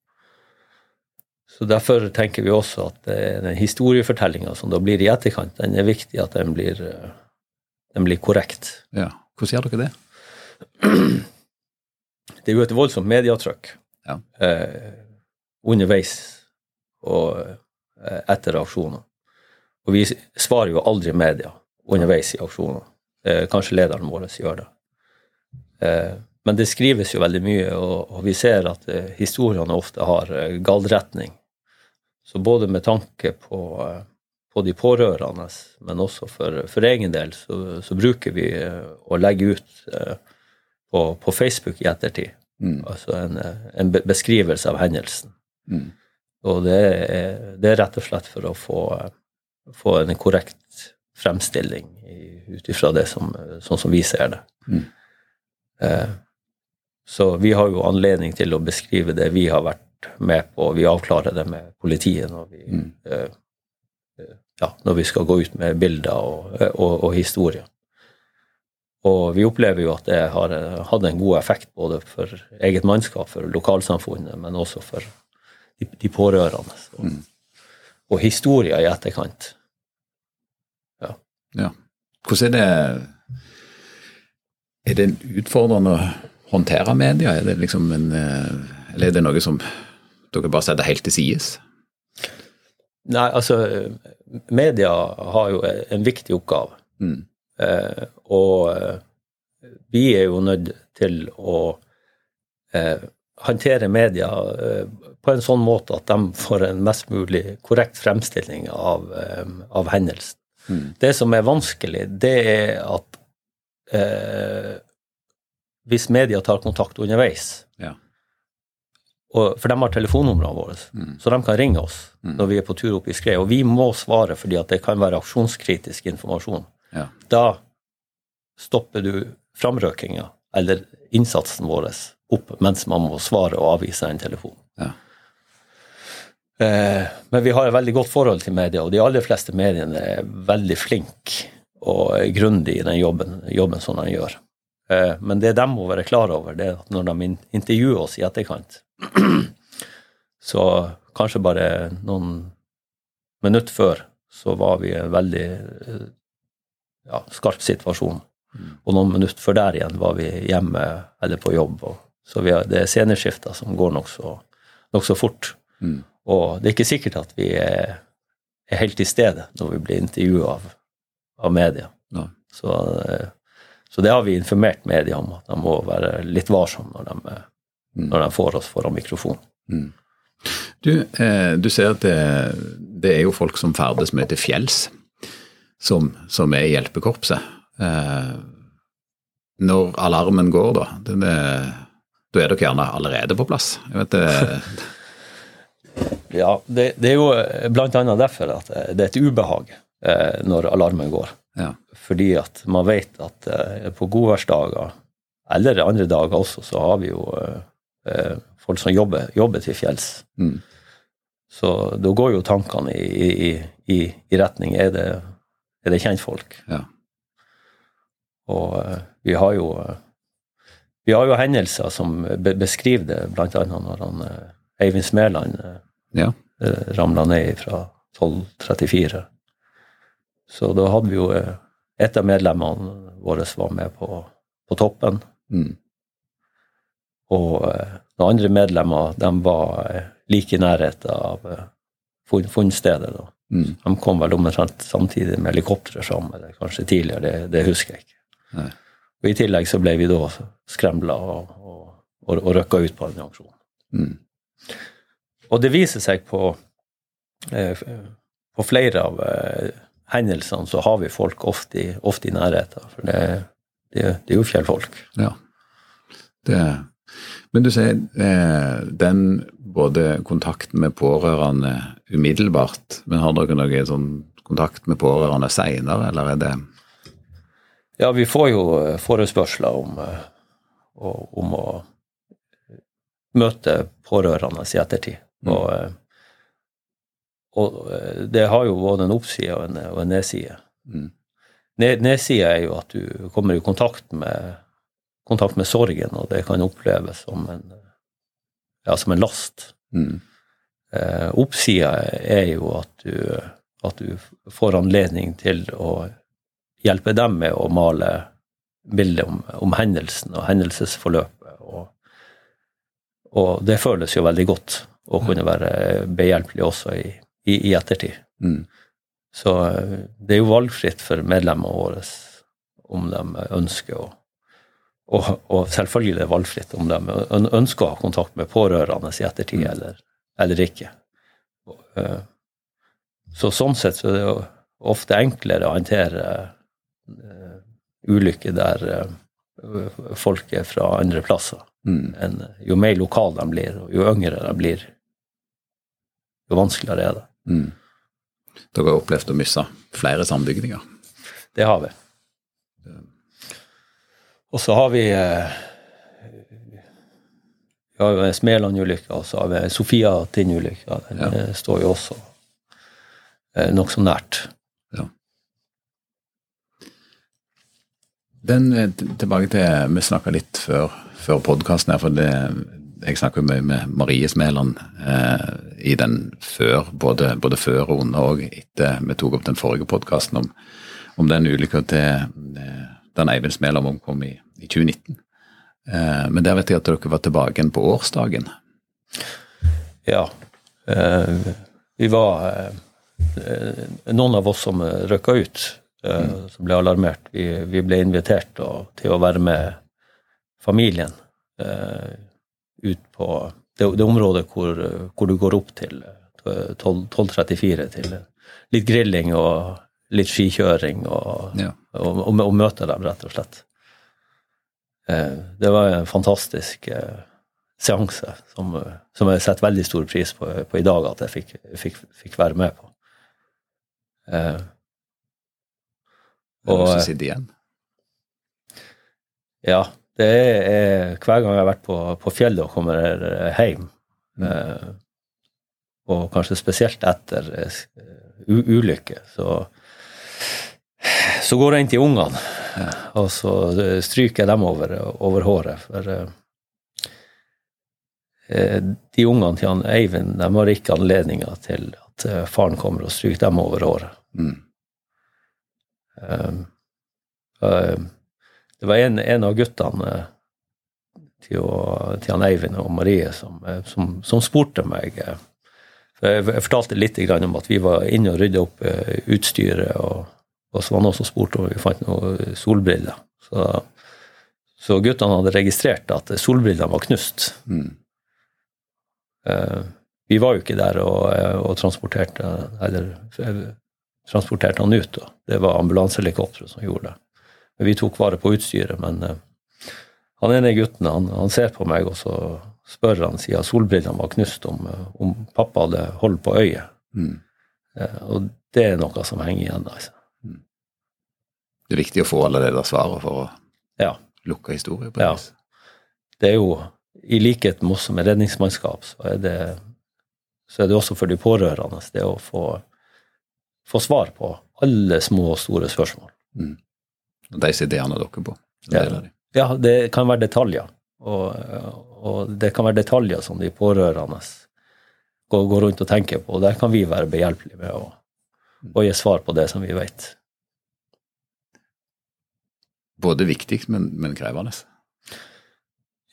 [SPEAKER 2] Så Derfor tenker vi også at den historiefortellinga som da blir i etterkant, den er viktig at den blir, den blir korrekt.
[SPEAKER 1] Ja, Hvordan gjør dere det?
[SPEAKER 2] Det er jo et voldsomt mediatrykk ja. eh, underveis og eh, etter aksjoner. Og vi svarer jo aldri media underveis i aksjoner. Eh, kanskje lederen vår gjør det. Eh, men det skrives jo veldig mye, og, og vi ser at eh, historiene ofte har eh, galdretning. Så både med tanke på, eh, på de pårørende, men også for, for egen del, så, så, bruker vi eh, å legge ut eh, på, på Facebook i ettertid. Mm. Altså en, en, beskrivelse av hendelsen. Mm. Og det er, det er, rett og slett for å få, få en korrekt fremstilling ut ifra det som, sånn som vi ser det. Mm. Eh, så vi har jo anledning til å beskrive det vi har vært med på. Vi avklarer det med politiet når vi, mm. Eh, eh, ja, når vi skal gå ut med bilder og, og, og historier. Og vi opplever jo at det har hatt en god effekt både for eget mannskap, for lokalsamfunnet, men også for de, de pårørende. Og, mm. og historier i etterkant.
[SPEAKER 1] Ja. ja. Hvordan er det Er det utfordrende å håndtere media? Er det liksom en Eller er det noe som dere bare setter helt til sides?
[SPEAKER 2] Nei, altså Media har jo en viktig oppgave. Mm. Eh, og eh, vi er jo nødt til å eh, håndtere media på en sånn måte at de får en mest mulig korrekt fremstilling av, av hendelsen. Mm. Det som er vanskelig, det er at eh, hvis media tar kontakt underveis. Og, for de har telefonnumrene våre, mm. så de kan ringe oss mm. når vi er på tur opp i skred. Og vi må svare fordi at det kan være aksjonskritisk informasjon. Ja. Da stopper du framrøkinga eller innsatsen vår opp mens man må svare og avvise en telefon. Ja. Eh, men vi har et veldig godt forhold til media, og de aller fleste mediene er veldig flinke og grundige i den jobben, jobben som de gjør. Eh, men det de må være klar over, det er at når de intervjuer oss i etterkant, *clears throat* så kanskje bare noen minutter før så var vi i en veldig eh, ja, skarp situasjon. Mm. Og noen minutter før der igjen var vi hjemme eller på jobb. Så har, det er sceneskifter som går nokså nok så fort. Mm. Og det er ikke sikkert at vi er, er helt til stede når vi blir intervjua av, av, media. Ja. Så, eh, så, det har vi informert media om, at de må være litt varsomme når de mm. når de får oss foran mikrofon. Mm.
[SPEAKER 1] Du, eh, du, ser at det, det, er jo folk som ferdes mye til fjells, som, som er i hjelpekorpset. Eh, når alarmen går, da, det, det, da er dere gjerne allerede på plass? Jeg vet det *laughs*
[SPEAKER 2] Ja, det, det, er jo bl.a. derfor at det er et ubehag eh, når alarmen går. Ja. Fordi at man vet at eh, på godværsdager, eller andre dager også, så har vi jo eh, Eh, folk som jobber, jobber til fjells. Mm. Så da går jo tankene i, i, i, i retning er det, er det kjentfolk. Ja. Og vi har jo vi har jo hendelser som beskriver det, bl.a. når han, Eivind Smeland ja. ramla ned fra 1234. Så da hadde vi jo Et av medlemmene våre var med på, på toppen. Mm. Og eh, noen andre medlemmer de var eh, like i nærheten av eh, funnstedet. da. Mm. De kom vel omtrent samtidig med helikopteret sammen, eller kanskje tidligere, det, det husker jeg ikke. Nei. Og I tillegg så ble vi da skremla og, og, og, og røkka ut på den aksjonen. Mm. Og det viser seg på, eh, på flere av eh, hendelsene så har vi folk ofte i, ofte i nærheten. For det, det, det er jo fjellfolk.
[SPEAKER 1] Ja. Det Men du sier eh, den både kontakten med pårørende umiddelbart, men har dere noe sånn kontakt med pårørende seinere, eller er det
[SPEAKER 2] Ja, vi får jo eh, forespørsler om, eh, om å møte pårørende i ettertid. Mm. Og, og, det har jo både en oppside og en, og en nedside. Mm. Nedsida er jo at du kommer i kontakt med, kontakt med sorgen, og det kan oppleves som en, ja, som en last. Mm. Eh, oppsida er jo at du, at du, får anledning til å hjelpe dem med å male bildet om, om hendelsen og hendelsesforløpet. Og, og, det føles jo veldig godt å kunne være behjelpelig også i, i, i ettertid. Mm. Så eh, det er jo valgfritt for medlemmene våre om de ønsker å og, og, selvfølgelig er det valgfritt om de ønsker å ha kontakt med pårørende i ettertid mm. eller, eller, ikke. Eh, så sånn sett så er det jo ofte enklere å håndtere uh, ulykker der folk er fra andre plasser. Mm. enn Jo mer lokale de blir, og jo yngre de blir, jo vanskeligere er det. Mm.
[SPEAKER 1] Dere har opplevd å miste flere sambygninger?
[SPEAKER 2] Det har vi. Og så har vi eh, vi har jo Smeland-ulykka, og så har vi Sofia Tind-ulykka. Den ja. Eh, står jo også eh, nokså nært. Ja.
[SPEAKER 1] Den, tilbake til Vi snakka litt før, før podkasten her, for det, jeg snakker jo mye med Marie Smæland eh, i den før, både, både, før og under og etter vi tok opp den forrige podkasten om, om, den ulykka til den Eivind Smæland omkom i, i 2019. Eh, men der vet jeg at dere var tilbake igjen på årsdagen.
[SPEAKER 2] Ja. Eh, vi var eh, noen av oss som røkka ut, mm. som ble alarmert. Vi, vi ble invitert til å være med familien ut på det, det området hvor, hvor, du går opp til 1234 til litt grilling og litt skikjøring og, ja. og, og, og, møte dem, rett og slett. Eh, det var en fantastisk eh, seanse som, som, jeg setter veldig stor pris på, på i dag at jeg fikk, fikk, fikk være med på.
[SPEAKER 1] Eh, og, Har også sittet igjen?
[SPEAKER 2] Ja. Det er, hver gang jeg har vært på, på fjellet og kommer hjem, mm. eh, og kanskje spesielt etter ulykke, så så går jeg inn til ungene, og så stryker jeg dem over, over håret. For eh, de ungene til han Eivind de har ikke anledninger til at eh, faren kommer og stryker dem over håret. Mm. Um, uh, det var en, en av guttene uh, til, å, til, han Eivind og Marie som, uh, som, som spurte meg for jeg, jeg, fortalte litt om at vi var inne og rydda opp utstyret og og så var det noen som spurte om vi fant noen solbriller. Så, så guttene hadde registrert at solbrillene var knust. Mm. Eh, vi var jo ikke der og, eh, og transporterte eller eh, transporterte han ut. Da. Det var ambulansehelikopteret som gjorde det. Vi tok vare på utstyret. Men uh, han ene gutten han, han, ser på meg, og så spør han siden solbrillene var knust, om, om pappa hadde hold på øyet. Mm. Uh, og det er noe som henger igjen. altså
[SPEAKER 1] det er viktig å få alle de der svarene for å ja. lukke historien på ja.
[SPEAKER 2] Det er jo, i likhet med oss med redningsmannskap, så er det, så er det også for de pårørende det å få, få svar på alle små og store spørsmål. Mm.
[SPEAKER 1] Og de ideene dere på?
[SPEAKER 2] Ja. ja, det kan være detaljer. Og, og, det kan være detaljer som de pårørende går, går rundt og tenker på, og der kan vi være behjelpelige med å, å gi svar på det som vi vet.
[SPEAKER 1] Både viktig, men, men krevende.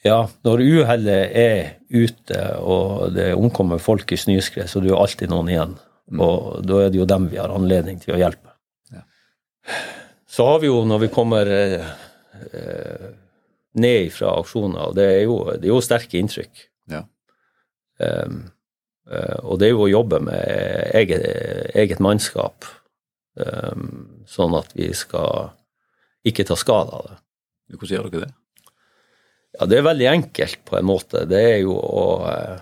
[SPEAKER 2] Ja, når uhellet er ute og det omkommer folk i snøskred, så det er jo alltid noen igjen. Mm. Og da er det jo dem vi har anledning til å hjelpe. Ja. Så har vi jo, når vi kommer eh, ned fra aksjoner, det er jo, det er jo sterke inntrykk. Ja. Um, og det er jo å jobbe med eget, eget mannskap, um, sånn at vi skal ikke ta skade av det.
[SPEAKER 1] Hvordan gjør dere det?
[SPEAKER 2] Ja, det er veldig enkelt på en måte. Det er jo å, eh,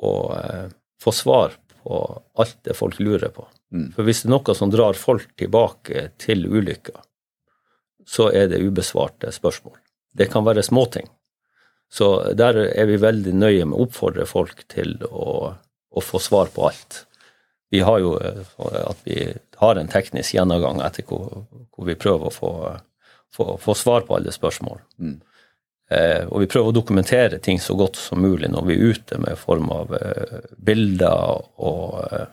[SPEAKER 2] å eh, få svar på alt det folk lurer på.
[SPEAKER 1] Mm.
[SPEAKER 2] For hvis det er noe som drar folk tilbake til ulykker, så er det ubesvarte spørsmål. Det kan være småting. Så der er vi veldig nøye med å oppfordre folk til å, å få svar på alt. Vi har jo eh, at vi har en teknisk gjennomgang etter hvor, hvor vi prøver å få, få, få svar på alle spørsmål.
[SPEAKER 1] Mm.
[SPEAKER 2] Eh, og vi prøver å dokumentere ting så godt som mulig når vi er ute med form av eh, bilder og eh,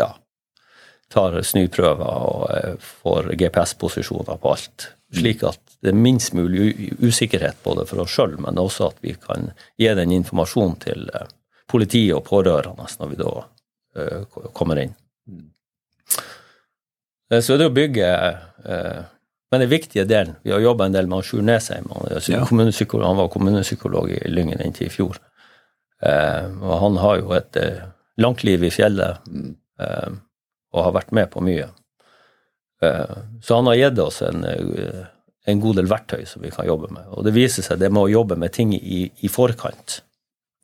[SPEAKER 2] ja, tar snyprøver og eh, får GPS-posisjoner på alt. Slik at det er minst mulig usikkerhet både for oss sjøl, men også at vi kan gi den informasjonen til eh, politiet og pårørende når vi da eh, kommer inn. Eh, Så det å bygge Men den viktige delen Vi har jobba en del med Sjur Nesheim. Han, var kommunepsykolog i Lyngen inntil i fjor. Og han har jo et langt liv i fjellet eh, og har vært med på mye. Eh, så han har gitt oss en, eh, en god del verktøy som vi kan jobbe med. Og det viser seg det med å jobbe med ting i, i forkant.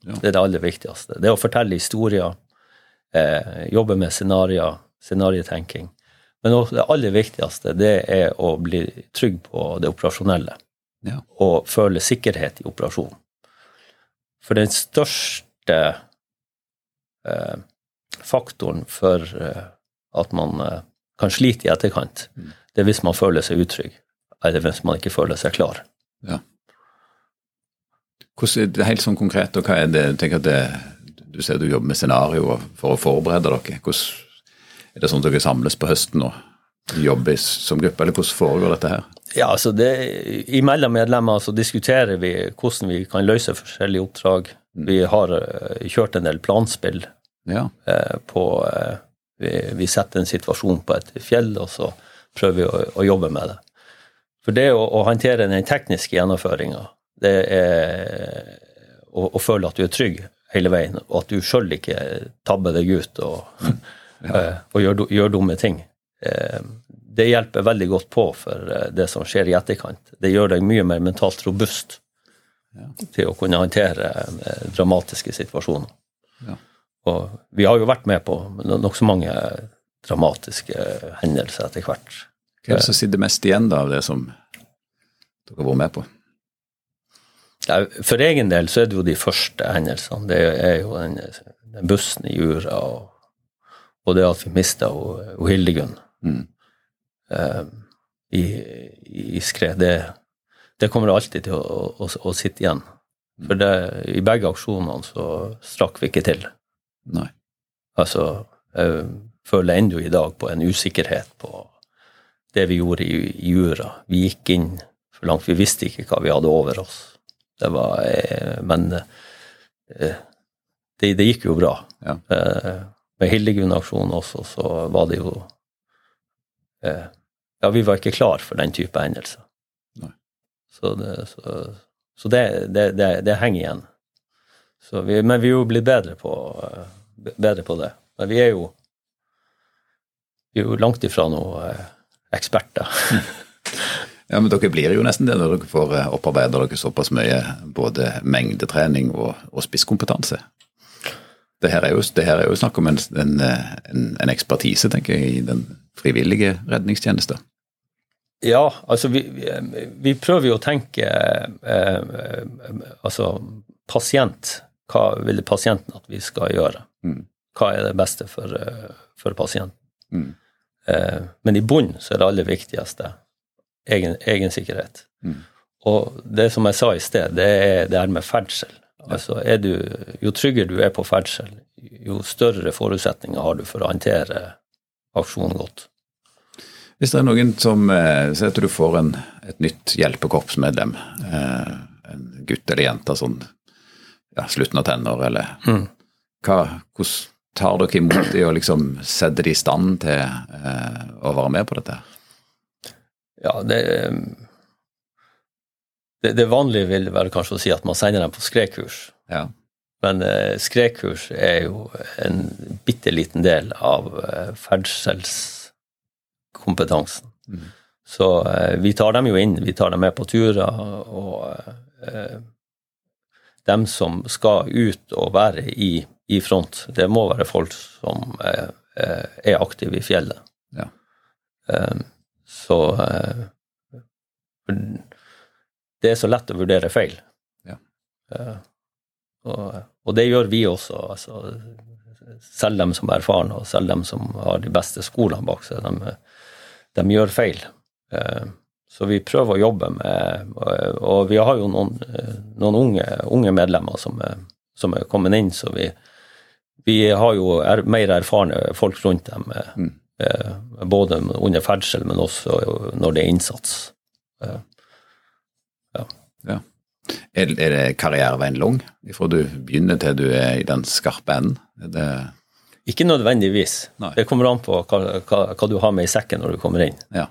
[SPEAKER 1] Ja.
[SPEAKER 2] Det er det aller viktigste. Det å fortelle historier, eh, jobbe med scenarioer, scenarietenking. Men også det aller viktigste det er å bli trygg på det operasjonelle
[SPEAKER 1] Ja.
[SPEAKER 2] og føle sikkerhet i operasjonen. For den største eh, faktoren for eh, at man eh, kan slite i etterkant, det er hvis man føler seg utrygg, eller hvis man ikke føler seg klar.
[SPEAKER 1] Ja. Hvordan, er det helt sånn konkret, og hva er det, jeg tenker at det, Du ser du jobber med scenarioer for å forberede dere. Hvordan, er det sånn at dere samles på høsten og jobber som gruppe, eller hvordan foregår dette her?
[SPEAKER 2] Ja, altså det, Imellom medlemmer så diskuterer vi hvordan vi kan løse forskjellige oppdrag. Vi har eh, kjørt en del planspill
[SPEAKER 1] Ja.
[SPEAKER 2] eh, på eh, vi, vi setter en situasjon på et fjell, og så prøver vi å, å jobbe med det. For det å, å håndtere den tekniske gjennomføringa, det er å, å føle at du er trygg hele veien, og at du sjøl ikke tabber deg ut og, *laughs* ja. og gjør, gjør dumme ting. Eh, Det hjelper veldig godt på for eh, det som skjer i etterkant. Det gjør deg mye mer mentalt robust til å kunne håndtere eh, dramatiske situasjoner.
[SPEAKER 1] Ja.
[SPEAKER 2] Og vi har jo vært med på nokså mange dramatiske hendelser etter hvert.
[SPEAKER 1] Hva er det som sitter mest igjen da av det som dere har vært med på?
[SPEAKER 2] For egen del så er det jo de første hendelsene. Det er jo den, den bussen i Jura og, og det at vi mista Hildegunn
[SPEAKER 1] Mm.
[SPEAKER 2] eh, i, i skred. Det, det kommer alltid til å, å, å sitte igjen. For det, i begge aksjonene så strakk vi ikke til.
[SPEAKER 1] Nei.
[SPEAKER 2] Altså, jeg føler ennå i dag på en usikkerhet på det vi gjorde i, i Jura. Vi gikk inn for langt. Vi visste ikke hva vi hadde over oss. Det var eh, Men eh, det, det gikk jo bra.
[SPEAKER 1] Ja.
[SPEAKER 2] Eh, med Hildegunn-aksjonen også, så var det jo Ja, vi var ikke klar for den type hendelser. Så det, så, så det, det, det, det henger igjen. Så vi, men vi er jo blitt bedre på, eh, bedre på det. Men vi er jo, vi er jo langt ifra noen eh, eksperter. *laughs*
[SPEAKER 1] Ja, men dere blir jo nesten det når dere får eh, opparbeida dere såpass mye både mengdetrening og, og spisskompetanse. Det her er jo, det her er jo snakk om en, en, en, ekspertise, tenker jeg, i den frivillige redningstjenesten.
[SPEAKER 2] Ja, altså vi, vi, vi prøver jo å tenke eh, Altså pasient. Hva vil pasienten at vi skal gjøre?
[SPEAKER 1] Mm.
[SPEAKER 2] Hva er det beste for, eh, for pasienten?
[SPEAKER 1] Mm.
[SPEAKER 2] Eh, men i bunnen så er det aller viktigste egen, egen sikkerhet.
[SPEAKER 1] Mm.
[SPEAKER 2] Og det som jeg sa i sted, det er det her med ferdsel. Altså er du, jo tryggere du er på ferdsel, jo større forutsetninger har du for å håndtere aksjonen godt.
[SPEAKER 1] Hvis det er noen som eh, Si at du får en, et nytt hjelpekorpsmedlem, eh, en gutt eller jente sånn ja, slutten av tenår, eller
[SPEAKER 2] Mm.
[SPEAKER 1] hva, Hvordan tar dere imot det og liksom setter de i stand til eh, å være med på dette?
[SPEAKER 2] Ja, det, det, det vanlige vil være kanskje å si at man sender dem på skredkurs.
[SPEAKER 1] Ja.
[SPEAKER 2] Men eh, skredkurs er jo en bitte liten del av eh, ferdselskompetansen.
[SPEAKER 1] Mm.
[SPEAKER 2] Så eh, vi tar dem jo inn, vi tar dem med på turer. Og eh, dem som skal ut og være i, i front, det må være folk som er, er aktive i fjellet.
[SPEAKER 1] Ja.
[SPEAKER 2] Eh, så eh, det er så lett å vurdere feil.
[SPEAKER 1] Ja.
[SPEAKER 2] Eh, og, og, det gjør vi også. Altså, selv dem som er erfarne, og selv dem som har de beste skolene bak seg, de, de gjør feil. Eh, så vi prøver å jobbe med Og vi har jo noen, noen unge, unge, medlemmer som som er, kommet inn, så vi, vi har jo er, mer erfarne folk rundt dem. Mm. Både under ferdsel, men også når det er innsats.
[SPEAKER 1] Ja. ja. Er, er, det karriereveien lang fra du begynner til du er i den skarpe enden? Det...
[SPEAKER 2] Ikke nødvendigvis. Nei. Det kommer an på hva, hva, hva, du har med i sekken når du kommer inn.
[SPEAKER 1] Ja.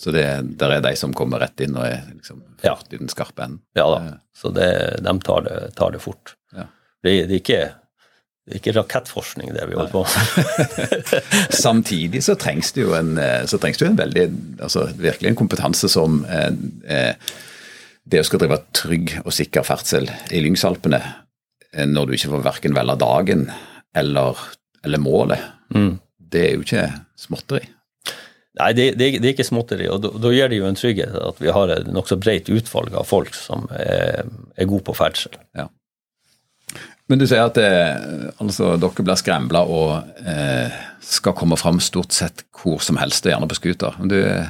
[SPEAKER 1] Så det der er de som kommer rett inn og er liksom ja. i den skarpe enden?
[SPEAKER 2] Ja da. Så det, de tar det, tar det fort.
[SPEAKER 1] Ja.
[SPEAKER 2] Det, det, er ikke, det, er ikke, rakettforskning, det vi holder på med. *laughs*
[SPEAKER 1] Samtidig så trengs det jo en, så trengs det en veldig altså virkelig en kompetanse som eh, eh, det å skal drive trygg og sikker ferdsel i Lyngsalpene eh, når du ikke får verken velge dagen eller, eller målet,
[SPEAKER 2] mm.
[SPEAKER 1] det er jo ikke småtteri.
[SPEAKER 2] Nei, det, det, det, er ikke småtteri, og da gir det jo en trygghet at vi har et nokså bredt utvalg av folk som er, er gode på ferdsel.
[SPEAKER 1] Ja. Men du sier at det, eh, altså, dere blir skremla og eh, skal komme fram stort sett hvor som helst, og gjerne på scooter.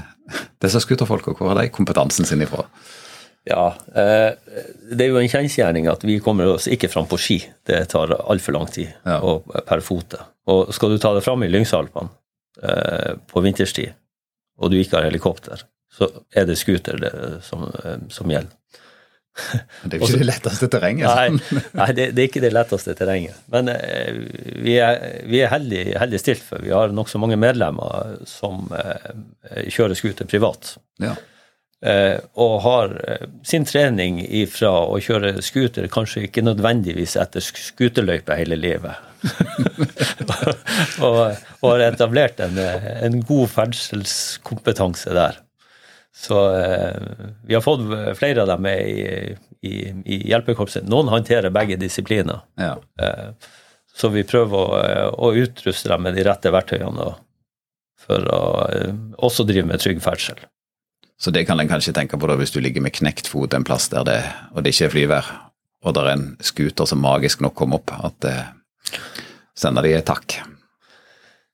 [SPEAKER 1] *laughs* Disse scooterfolka, hvor har de kompetansen sin ifra?
[SPEAKER 2] Ja, eh, det er jo en kjensgjerning at vi kommer oss ikke fram på ski. Det tar altfor lang tid ja. og per fote. Og skal du ta det fram i Lyngsalpene på vinterstid, og du ikke har helikopter, så er det scooter det, som, eh, som, gjelder.
[SPEAKER 1] Det er jo ikke det letteste terrenget.
[SPEAKER 2] Nei, nei det, det, er ikke det letteste terrenget. Men eh, vi er, vi er heldig, heldig, stilt, for vi har nokså mange medlemmer som eh, kjører scooter privat.
[SPEAKER 1] Ja.
[SPEAKER 2] Eh, og har eh, sin trening ifra å kjøre scooter kanskje ikke nødvendigvis etter scooterløype hele livet. *laughs* og, og, har etablert en, en, god ferdselskompetanse der. Så eh, vi har fått flere av dem med i, i, i hjelpekorpset. Noen håndterer begge disipliner.
[SPEAKER 1] Ja.
[SPEAKER 2] Eh, så vi prøver å, å, utruste dem med de rette verktøyene for å eh, også drive med trygg ferdsel.
[SPEAKER 1] Så det kan en kanskje tenke på da hvis du ligger med knekt fot en plass der det, og det ikke er flyvær, og det er en scooter som magisk nok kom opp, at eh, sender de et takk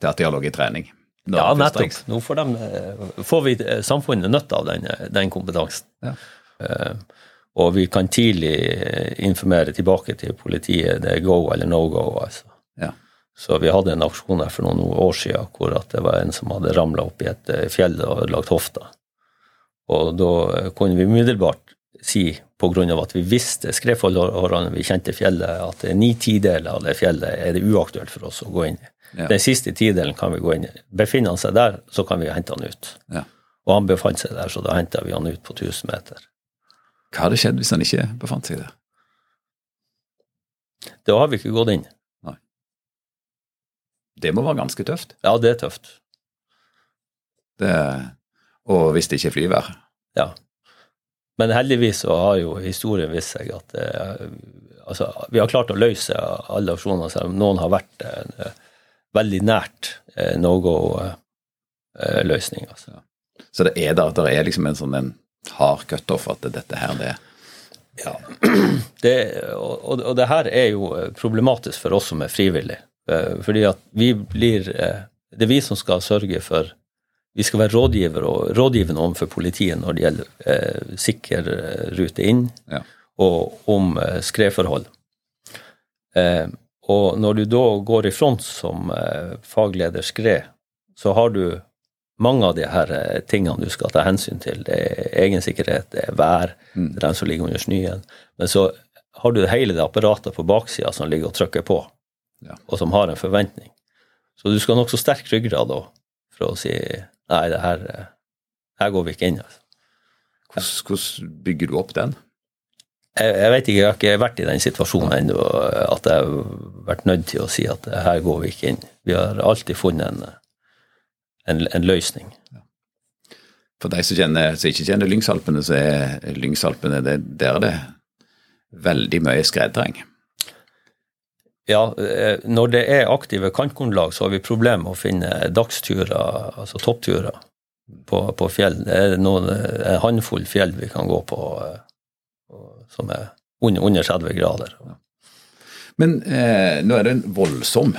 [SPEAKER 1] til at de har ligget i trening.
[SPEAKER 2] Ja, nettopp. Nå får, de, eh, får vi eh, samfunnet nytte av den, eh, den kompetansen.
[SPEAKER 1] Ja.
[SPEAKER 2] Uh, og vi kan tidlig informere tilbake til politiet det er go eller no go. altså.
[SPEAKER 1] Ja.
[SPEAKER 2] Så vi hadde en aksjon her for noen år siden hvor det var en som hadde ramla opp i et fjell og ødelagt hofta. Og da kunne vi umiddelbart si, pga. at vi visste skredforholdene, vi kjente fjellet, at ni tideler av det fjellet er det uaktuelt for oss å gå inn i. Ja. Den siste tidelen kan vi gå inn i. Befinner han seg der, så kan vi hente han ut.
[SPEAKER 1] Ja.
[SPEAKER 2] Og han befant seg der, så da henta vi han ut på 1000 meter.
[SPEAKER 1] Hva hadde skjedd hvis han ikke befant seg der?
[SPEAKER 2] Da har vi ikke gått inn.
[SPEAKER 1] Nei. Det må være ganske tøft?
[SPEAKER 2] Ja, det er tøft.
[SPEAKER 1] Det og hvis det ikke er flyvær.
[SPEAKER 2] Ja. Men heldigvis så har jo historien vist seg at eh, altså, vi har klart å løse alle aksjoner, selv om noen har vært eh, veldig nært eh, no go-løsning. Altså.
[SPEAKER 1] Så det er der, der er liksom en sånn en hard cutoff at dette her, det er
[SPEAKER 2] Ja. *clears throat* Det, og, og, det her er jo problematisk for oss som er frivillige. Fordi at vi blir Det er vi som skal sørge for vi skal være rådgiver og rådgivende overfor politiet når det gjelder eh, sikker eh, rute inn,
[SPEAKER 1] ja.
[SPEAKER 2] og om eh, skredforhold. Eh, og når du da går i front som eh, fagleder skred, så har du mange av de her eh, tingene du skal ta hensyn til. Det er egen sikkerhet, det er vær, mm. det er den som ligger under snøen. Men så har du hele det apparatet på baksida som ligger og trykker på,
[SPEAKER 1] ja.
[SPEAKER 2] og som har en forventning. Så du skal ha nokså sterk ryggrad da for å si Nei, det her, her går vi ikke inn. Altså.
[SPEAKER 1] Hvordan, hvordan, bygger du opp den?
[SPEAKER 2] Jeg, jeg, vet ikke, jeg har ikke vært i den situasjonen ennå at jeg har vært nødt til å si at her går vi ikke inn. Vi har alltid funnet en, en, en løsning.
[SPEAKER 1] For de som, kjenner, som ikke kjenner Lyngsalpene, så er Lyngsalpene det, der er veldig mye skredterreng.
[SPEAKER 2] Ja, eh, når det er aktive kantgrunnlag, så har vi problemer med å finne dagsturer, altså toppturer, på, på fjell. Det er noen, en håndfull fjell vi kan gå på som er under, under 30 grader.
[SPEAKER 1] Men eh, nå er det en voldsom,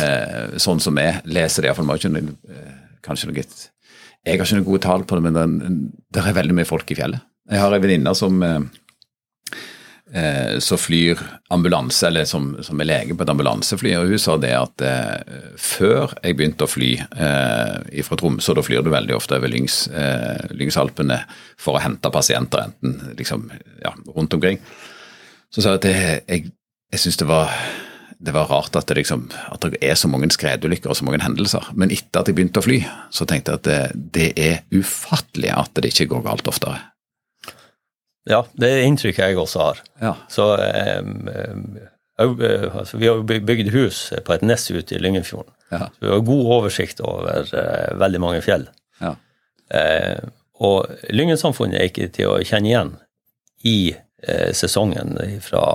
[SPEAKER 1] eh, sånn som jeg leser det, iallfall. Eh, kanskje noe Jeg har ikke noe gode tall på det, men det, er veldig mye folk i fjellet. Jeg har ei venninne som eh, eh, så flyr ambulanse, eller som, som, er lege på et ambulansefly, og hun sa det at eh, før jeg begynte å fly eh, fra Tromsø, da flyr du veldig ofte over Lyngs, eh, Lyngsalpene for å hente pasienter, enten liksom, ja, rundt omkring, så sa jeg at jeg, jeg, jeg syns det var det var rart at det, liksom, at det, er så mange skredulykker og så mange hendelser. Men etter at jeg begynte å fly, så tenkte jeg at det, det er ufattelig at det ikke går galt oftere.
[SPEAKER 2] Ja, det er inntrykket jeg også har.
[SPEAKER 1] Ja.
[SPEAKER 2] Så um, altså, Vi har bygd hus på et nes ute i Lyngenfjorden.
[SPEAKER 1] Ja.
[SPEAKER 2] Så vi har god oversikt over uh, veldig mange fjell.
[SPEAKER 1] Ja.
[SPEAKER 2] Uh, og Lyngensamfunnet er ikke til å kjenne igjen i uh, sesongen fra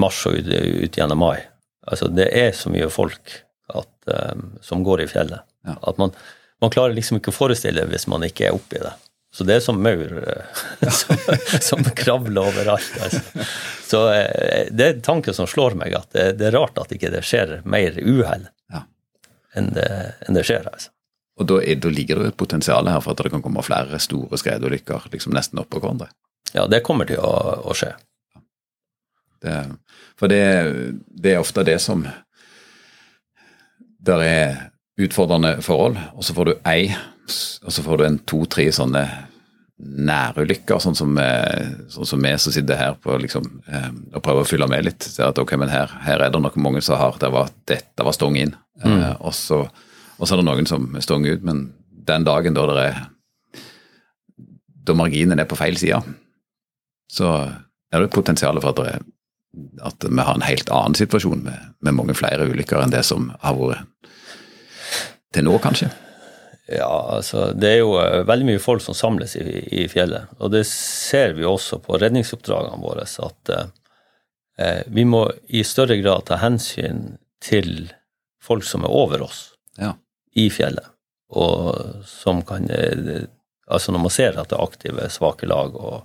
[SPEAKER 2] mars og ut, ut gjennom mai. Altså, det er så mye folk at, um, som går i fjellet. At man, man, klarer liksom ikke å forestille det hvis man ikke er oppi det. Så det er som maur eh, *laughs* som, som, kravler overalt. Altså. Så eh, det er tanken som slår meg, at det, det er rart at ikke det skjer mer uhell
[SPEAKER 1] ja.
[SPEAKER 2] enn, enn det skjer. altså.
[SPEAKER 1] Og da, er, da, ligger det et potensial her for at det kan komme flere store skredulykker liksom nesten oppå hverandre?
[SPEAKER 2] Ja, det kommer til å, å skje.
[SPEAKER 1] Det, for det, det, er ofte det som Der er utfordrende forhold, og så får du ei, og så får du en to-tre sånne nærulykker, sånn som, sånn som vi som sitter her på liksom, eh, og prøver å fylle med litt. Ser at ok, men her, her er det nok mange som har det var, Dette var stong inn. Mm. Eh, og, så, er det noen som stong ut, men den dagen da det er da marginen er på feil side, så er det potensial for at det at vi har en helt annen situasjon med, med, mange flere ulykker enn det som har vært til nå, kanskje?
[SPEAKER 2] Ja, altså det er jo eh, veldig mye folk som samles i, i fjellet. Og det ser vi også på redningsoppdragene våre, at eh, vi må i større grad ta hensyn til folk som er over oss
[SPEAKER 1] ja.
[SPEAKER 2] i fjellet. Og som kan eh, Altså når man ser at det er aktive, svake lag og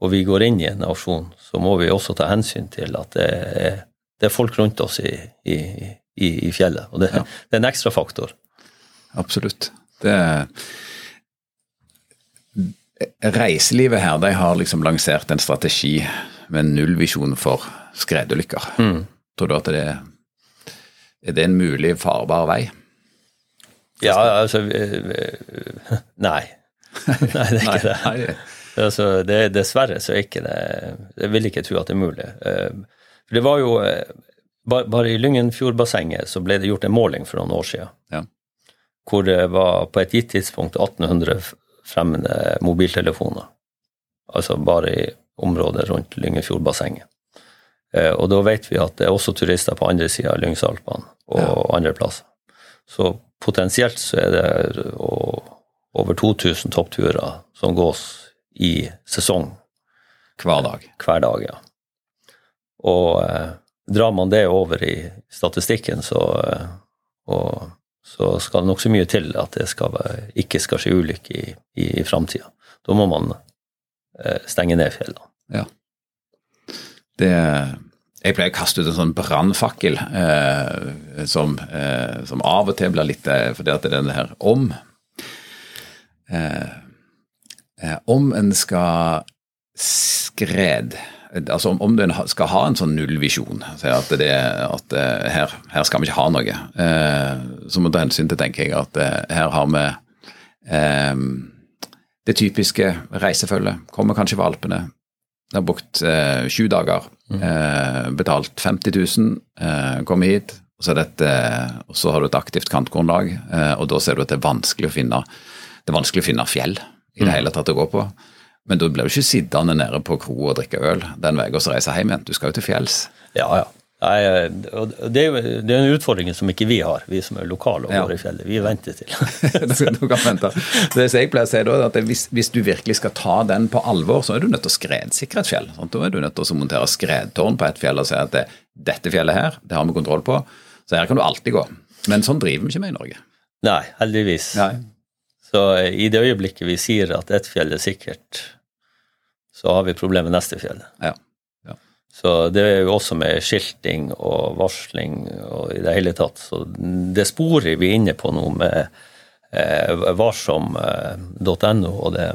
[SPEAKER 2] og vi går inn i en aksjon, så må vi også ta hensyn til at det er, det er folk rundt oss i, i, i, i fjellet. Og det, ja. det, er en ekstra faktor.
[SPEAKER 1] Absolutt. Det Reiselivet her de har liksom lansert en strategi med nullvisjon for skredulykker.
[SPEAKER 2] Mm.
[SPEAKER 1] Tror du at det er, er det en mulig farbar vei?
[SPEAKER 2] Ja, altså *laughs* Nei. *laughs* Nei, det er ikke det. Nei, Altså, det, dessverre så er ikke det Jeg vil ikke tro at det er mulig. Eh, for det var jo eh, Bare i Lyngenfjordbassenget så ble det gjort en måling for noen år siden.
[SPEAKER 1] Ja.
[SPEAKER 2] Hvor det var på et gitt tidspunkt 1800 fremmede mobiltelefoner. Altså bare i området rundt Lyngenfjordbassenget. Eh, og da vet vi at det er også turister på andre sida av Lyngsalpene og ja. andre plasser. Så potensielt så er det over 2000 toppturer som gås i sesong.
[SPEAKER 1] Hver dag?
[SPEAKER 2] Hver dag, ja. Og eh, drar man det over i statistikken, så, eh, og, så skal det nokså mye til at det skal, ikke skal skje ulykke i, i, i framtida. Da må man eh, stenge ned fjellene.
[SPEAKER 1] Ja. Det jeg pleier å kaste ut en sånn brannfakkel eh, som, eh, som, av og til blir litt eh, fordi at det er denne her om eh, Eh, om en skal skred Altså om, du skal ha en sånn nullvisjon, at, det, at eh, her, her, skal vi ikke ha noe, eh, så må du ta hensyn til, tenker jeg, at her har vi det typiske reisefølget. Kommer kanskje fra Alpene. har brukt sju dager. eh, betalt 50 000. Eh, kommer hit. Og så, et, og så, har du et aktivt kantgrunnlag, og da ser du at det er vanskelig å finne, det er vanskelig å finne fjell i det mm. hele tatt å gå på. Men da blir du ikke sittende nede på kro og drikke øl den veien og så reise hjem igjen. Du skal jo til fjells.
[SPEAKER 2] Ja, ja. Nei, det er det er en utfordring som ikke vi har, vi som er lokale og går i fjellet. Vi venter til. *laughs*
[SPEAKER 1] du kan vente. Det jeg pleier å si da, at hvis, hvis, du virkelig skal ta den på alvor, så er du nødt til å skredsikre et fjell. Sant? Da er du nødt til å montere skredtårn på et fjell og si at det, dette fjellet her, det har vi kontroll på. Så her kan du alltid gå. Men sånn driver vi ikke med i Norge.
[SPEAKER 2] Nei, heldigvis. Nei. Så i det øyeblikket vi sier at ett fjell er sikkert, så har vi problem med neste fjell.
[SPEAKER 1] Ja.
[SPEAKER 2] Så det er jo også med skilting og varsling og i det hele tatt. Så det sporet vi er inne på nå med eh, varsom.no og det,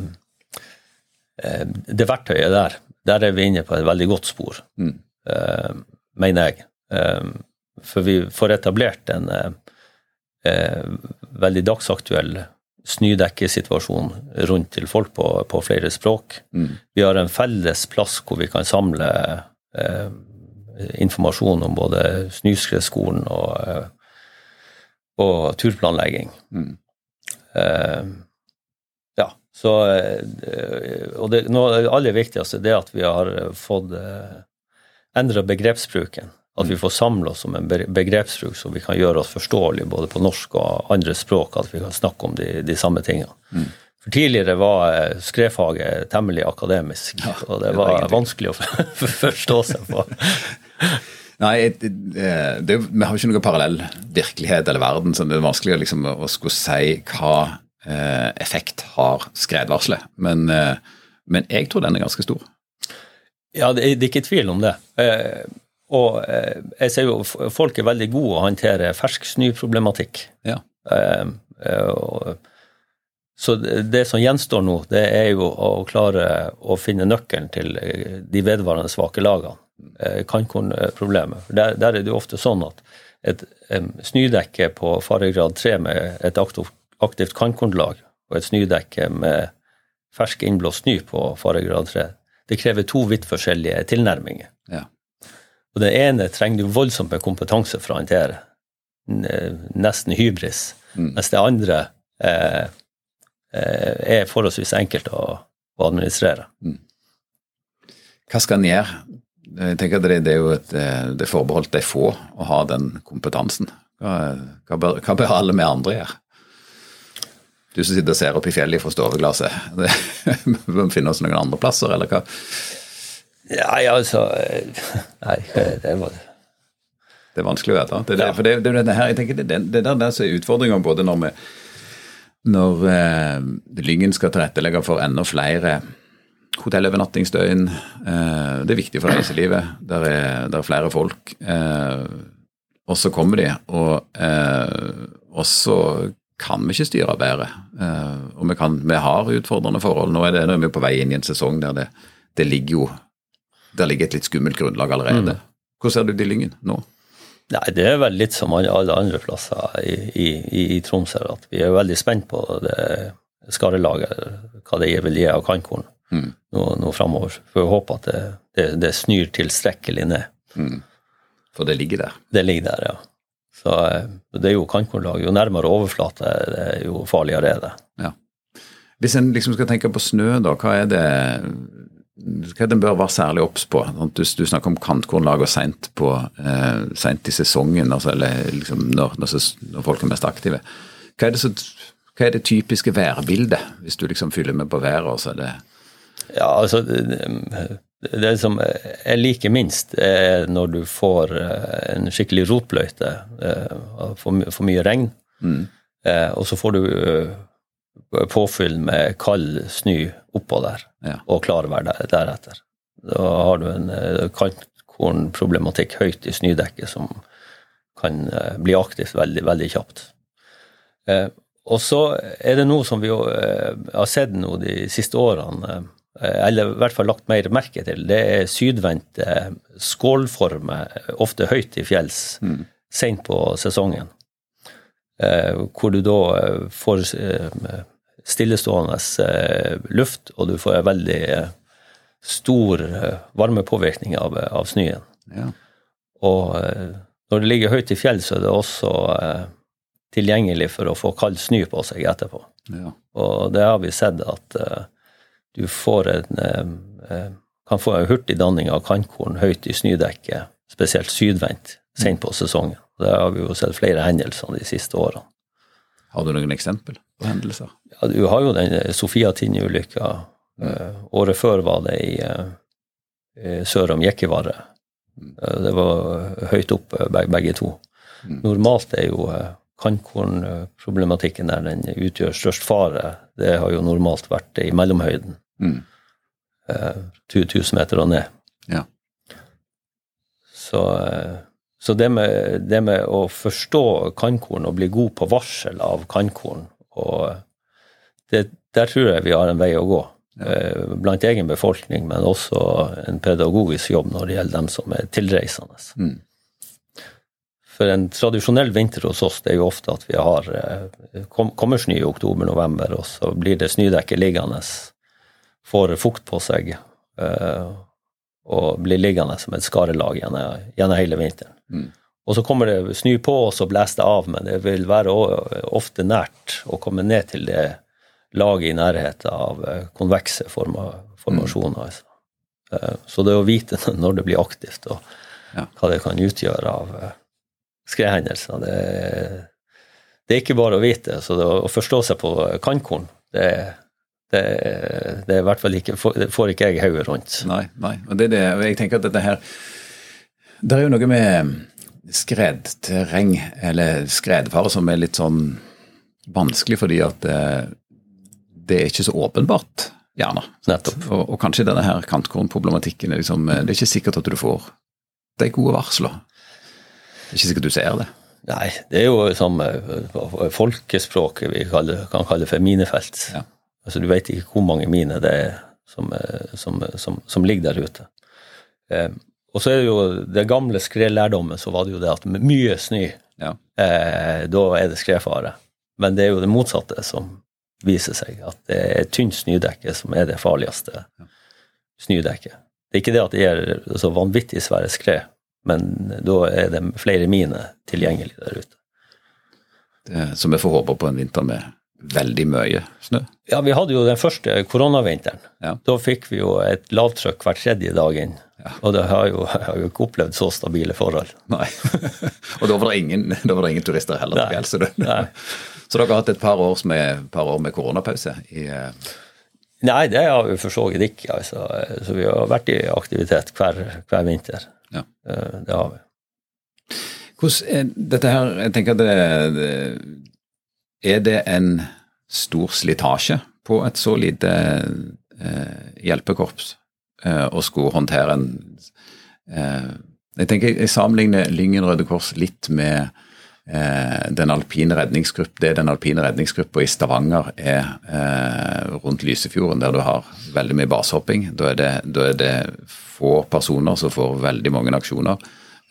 [SPEAKER 2] eh, det verktøyet der, der er vi inne på et veldig godt spor, mm. eh, mener jeg. Eh, for vi får etablert en eh, veldig dagsaktuell snødekkesituasjon rundt til folk på, på flere språk. Mm. Vi har en felles plass hvor vi kan samle eh, informasjon om både Snøskredskolen og, eh, og turplanlegging. Mm. Eh, ja, så eh, Og det, noe av det aller viktigste er at vi har fått eh, endra begrepsbruken. At vi får samle oss om en begrepsbruk så vi kan gjøre oss forståelige både på norsk og andre språk. At vi kan snakke om de, de samme tingene. Mm. For Tidligere var eh, skredfaget temmelig akademisk, ja, og det, det var, var vanskelig å *laughs* forstå seg på. *laughs*
[SPEAKER 1] Nei, det, det, vi har jo ikke noen parallell virkelighet eller verden, så det er vanskelig liksom, å skulle si hva eh, effekt har skredvarselet. Men, eh, men, jeg tror den er ganske stor.
[SPEAKER 2] Ja, det, det er ikke tvil om det. Eh, og eh, jeg ser jo folk er veldig gode å håndtere fersk snøproblematikk.
[SPEAKER 1] Ja.
[SPEAKER 2] Eh, så det som gjenstår nå, det er jo å klare å finne nøkkelen til eh, de vedvarende svake lagene. Kankornproblemet. Der, der, er det jo ofte sånn at et snødekke på faregrad 3 med et aktivt Cancún-lag og et snødekke med fersk innblåst snø på faregrad 3, det krever to vidt forskjellige tilnærminger.
[SPEAKER 1] Ja.
[SPEAKER 2] Og den ene trenger du voldsomt med kompetanse for å håndtere. Nesten hybris. Mm. Mens det andre eh, Eh, er forholdsvis enkelt å, å administrere. Mm.
[SPEAKER 1] Hva skal en gjøre? Jeg tenker at det, det er jo et, eh, det er forbeholdt de få å ha den kompetansen. Hva, hva, bør, hva bør alle vi andre gjøre? Du som sitter og ser opp i fjellet fra stoveglasset. *laughs* Vi vi finne oss noen andre plasser, eller hva?
[SPEAKER 2] Nei, altså eh, *laughs* Nei, det var
[SPEAKER 1] Det er vanskelig å vite. Det, det, for det, det, det, her, jeg tenker det, det, det der som er utfordringa både når vi når eh, Lyngen skal tilrettelegge for enda flere hotellovernattingsdøgn. Eh, det er viktig for reiselivet. Der er, der er flere folk. Eh, og så kommer de, og, eh, og, så kan vi ikke styre bedre. Eh, og vi, kan, vi, har utfordrende forhold. Nå er, det, nå er vi på vei inn i en sesong der det, det ligger jo der ligger et litt skummelt grunnlag allerede. Mm. Hvordan ser du dillingen nå?
[SPEAKER 2] Nei, Det er vel litt som alle andre plasser i, i, i Troms. at Vi er veldig spent på det skarrelaget, hva det vil gi av kantkorn mm. nå, nå framover. For vi håper at det, det, det snur tilstrekkelig ned. Mm.
[SPEAKER 1] For det ligger der?
[SPEAKER 2] Det ligger der, ja. Så eh, det er jo kantkornlag. Jo nærmere overflate, jo farligere er det.
[SPEAKER 1] Ja. Hvis en liksom skal tenke på snø, da, hva er det hva den bør være særlig obs på? Du, du, snakker om kantkornlager seint eh, sent i sesongen, altså, eller liksom når, når, når, folk er mest aktive. Hva er det, så, hva er det typiske værbildet, hvis du liksom fyller med på været? Så er det
[SPEAKER 2] ja, altså det, det som jeg liker minst, er når du får eh, en skikkelig rotbløyte, eh, for, for mye regn, mm. Eh, og så får du påfyll med kald snø oppå der, ja. og klarvær der, deretter. Da har du en eh, kantkornproblematikk høyt i snødekket som kan eh, bli aktivt veldig, veldig kjapt. Eh, og så er det noe som vi har sett nå de siste årene, eller i hvert fall lagt mer merke til, det er sydvendte skålformer, ofte høyt i fjells, mm. sent på sesongen. Hvor du da får stillestående eh, luft, og du får en veldig eh, stor eh, varmepåvirkning av, av snøen.
[SPEAKER 1] Ja.
[SPEAKER 2] Og når det ligger høyt i fjell, så er det også tilgjengelig for å få kald snø på seg etterpå.
[SPEAKER 1] Ja.
[SPEAKER 2] Og det har vi sett at du får en, kan få en hurtig danning av kantkorn høyt i snødekket spesielt sydvendt, sent på sesongen. Det har vi jo sett flere hendelser de siste årene.
[SPEAKER 1] Har du noen eksempel på hendelser?
[SPEAKER 2] Ja, Du har jo den Sofia Tinni-ulykka. Mm. Året før var det i, i sør om Jekkivarre. Det var høyt opp begge to. Mm. Normalt er jo Kantkornproblematikken der den utgjør størst fare, det har jo normalt vært i mellomhøyden. Mm. 1000 meter og ned.
[SPEAKER 1] Ja.
[SPEAKER 2] Så, så det, med, det, med, å forstå kannkorn og bli god på varsel av kannkorn, der tror jeg vi har en vei å gå. Ja. Eh, blant egen befolkning, men også en pedagogisk jobb når det gjelder dem som er tilreisende. Mm. For en tradisjonell vinter hos oss det er jo ofte at vi har kom, kommer snø i oktober-november, og så blir det snødekket liggende, får fukt på seg eh, og blir liggende som et skarelag gjennom, gjennom hele vinteren. Mm. Og så kommer det snø på, og så blåser det av, men det vil være ofte nært å komme ned til det laget i nærheten av eh, konvekse formasjoner. Mm. Altså. Så det å vite *laughs* når det blir aktivt, og hva det kan utgjøre av skredhendelser. Det, det, er ikke bare å vite. Så å forstå seg på kantkorn, det, det, det, er i hvert fall ikke, får ikke jeg hodet rundt.
[SPEAKER 1] Nei, nei. Og det, det, jeg tenker at dette her Det er jo noe med skredterreng, eller skredfare, som er litt sånn vanskelig fordi at det, det er ikke så åpenbart, gjerne.
[SPEAKER 2] Nettopp.
[SPEAKER 1] Og, og kanskje denne her kantkornproblematikken er liksom Det er ikke sikkert at du får de gode varsler. Det er ikke sikkert du ser det.
[SPEAKER 2] Nei, det er jo som eh, folkespråket vi kaller, kan kalle for minefelt. Ja. Altså, du vet ikke hvor mange miner det er som, eh, som, som, som ligger der ute. Og så er det jo det gamle skredlærdommen, så var det jo det at med mye snø, ja. eh, da er det skredfare. Men det er jo det motsatte som viser seg, at det er tynt snødekke som er det farligste snødekket. Det er ikke det at det gir så vanvittig svære skred, men da er det flere miner tilgjengelig der ute.
[SPEAKER 1] Det, som vi får håpe på en vinter med veldig mye snø?
[SPEAKER 2] Ja, vi hadde jo den første koronavinteren. Ja. Da fikk vi jo et lavtrykk hver tredje dag inn. Ja. Og det har jo, jeg *laughs* har jo ikke opplevd så stabile forhold.
[SPEAKER 1] Nei. *laughs* og da var det ingen, var det ingen turister heller Nei. Så, det, *laughs* så dere har hatt et par år med, par år med koronapause? i... Uh...
[SPEAKER 2] Nei, det har vi for så vidt ikke. Altså. Så vi har vært i aktivitet hver, hver vinter.
[SPEAKER 1] Ja.
[SPEAKER 2] Eh, det har vi.
[SPEAKER 1] Hvordan er dette her Jeg tenker det, Er det en stor slitasje på et så lite eh, hjelpekorps eh, å skulle håndtere en eh, Jeg tenker jeg sammenligner Lyngen Røde Kors litt med eh, den alpine redningsgrupp, det den alpine redningsgruppa i Stavanger er eh, rundt Lysefjorden, der du har veldig mye basehopping. Da er det, da er det få personer som får veldig mange aksjoner.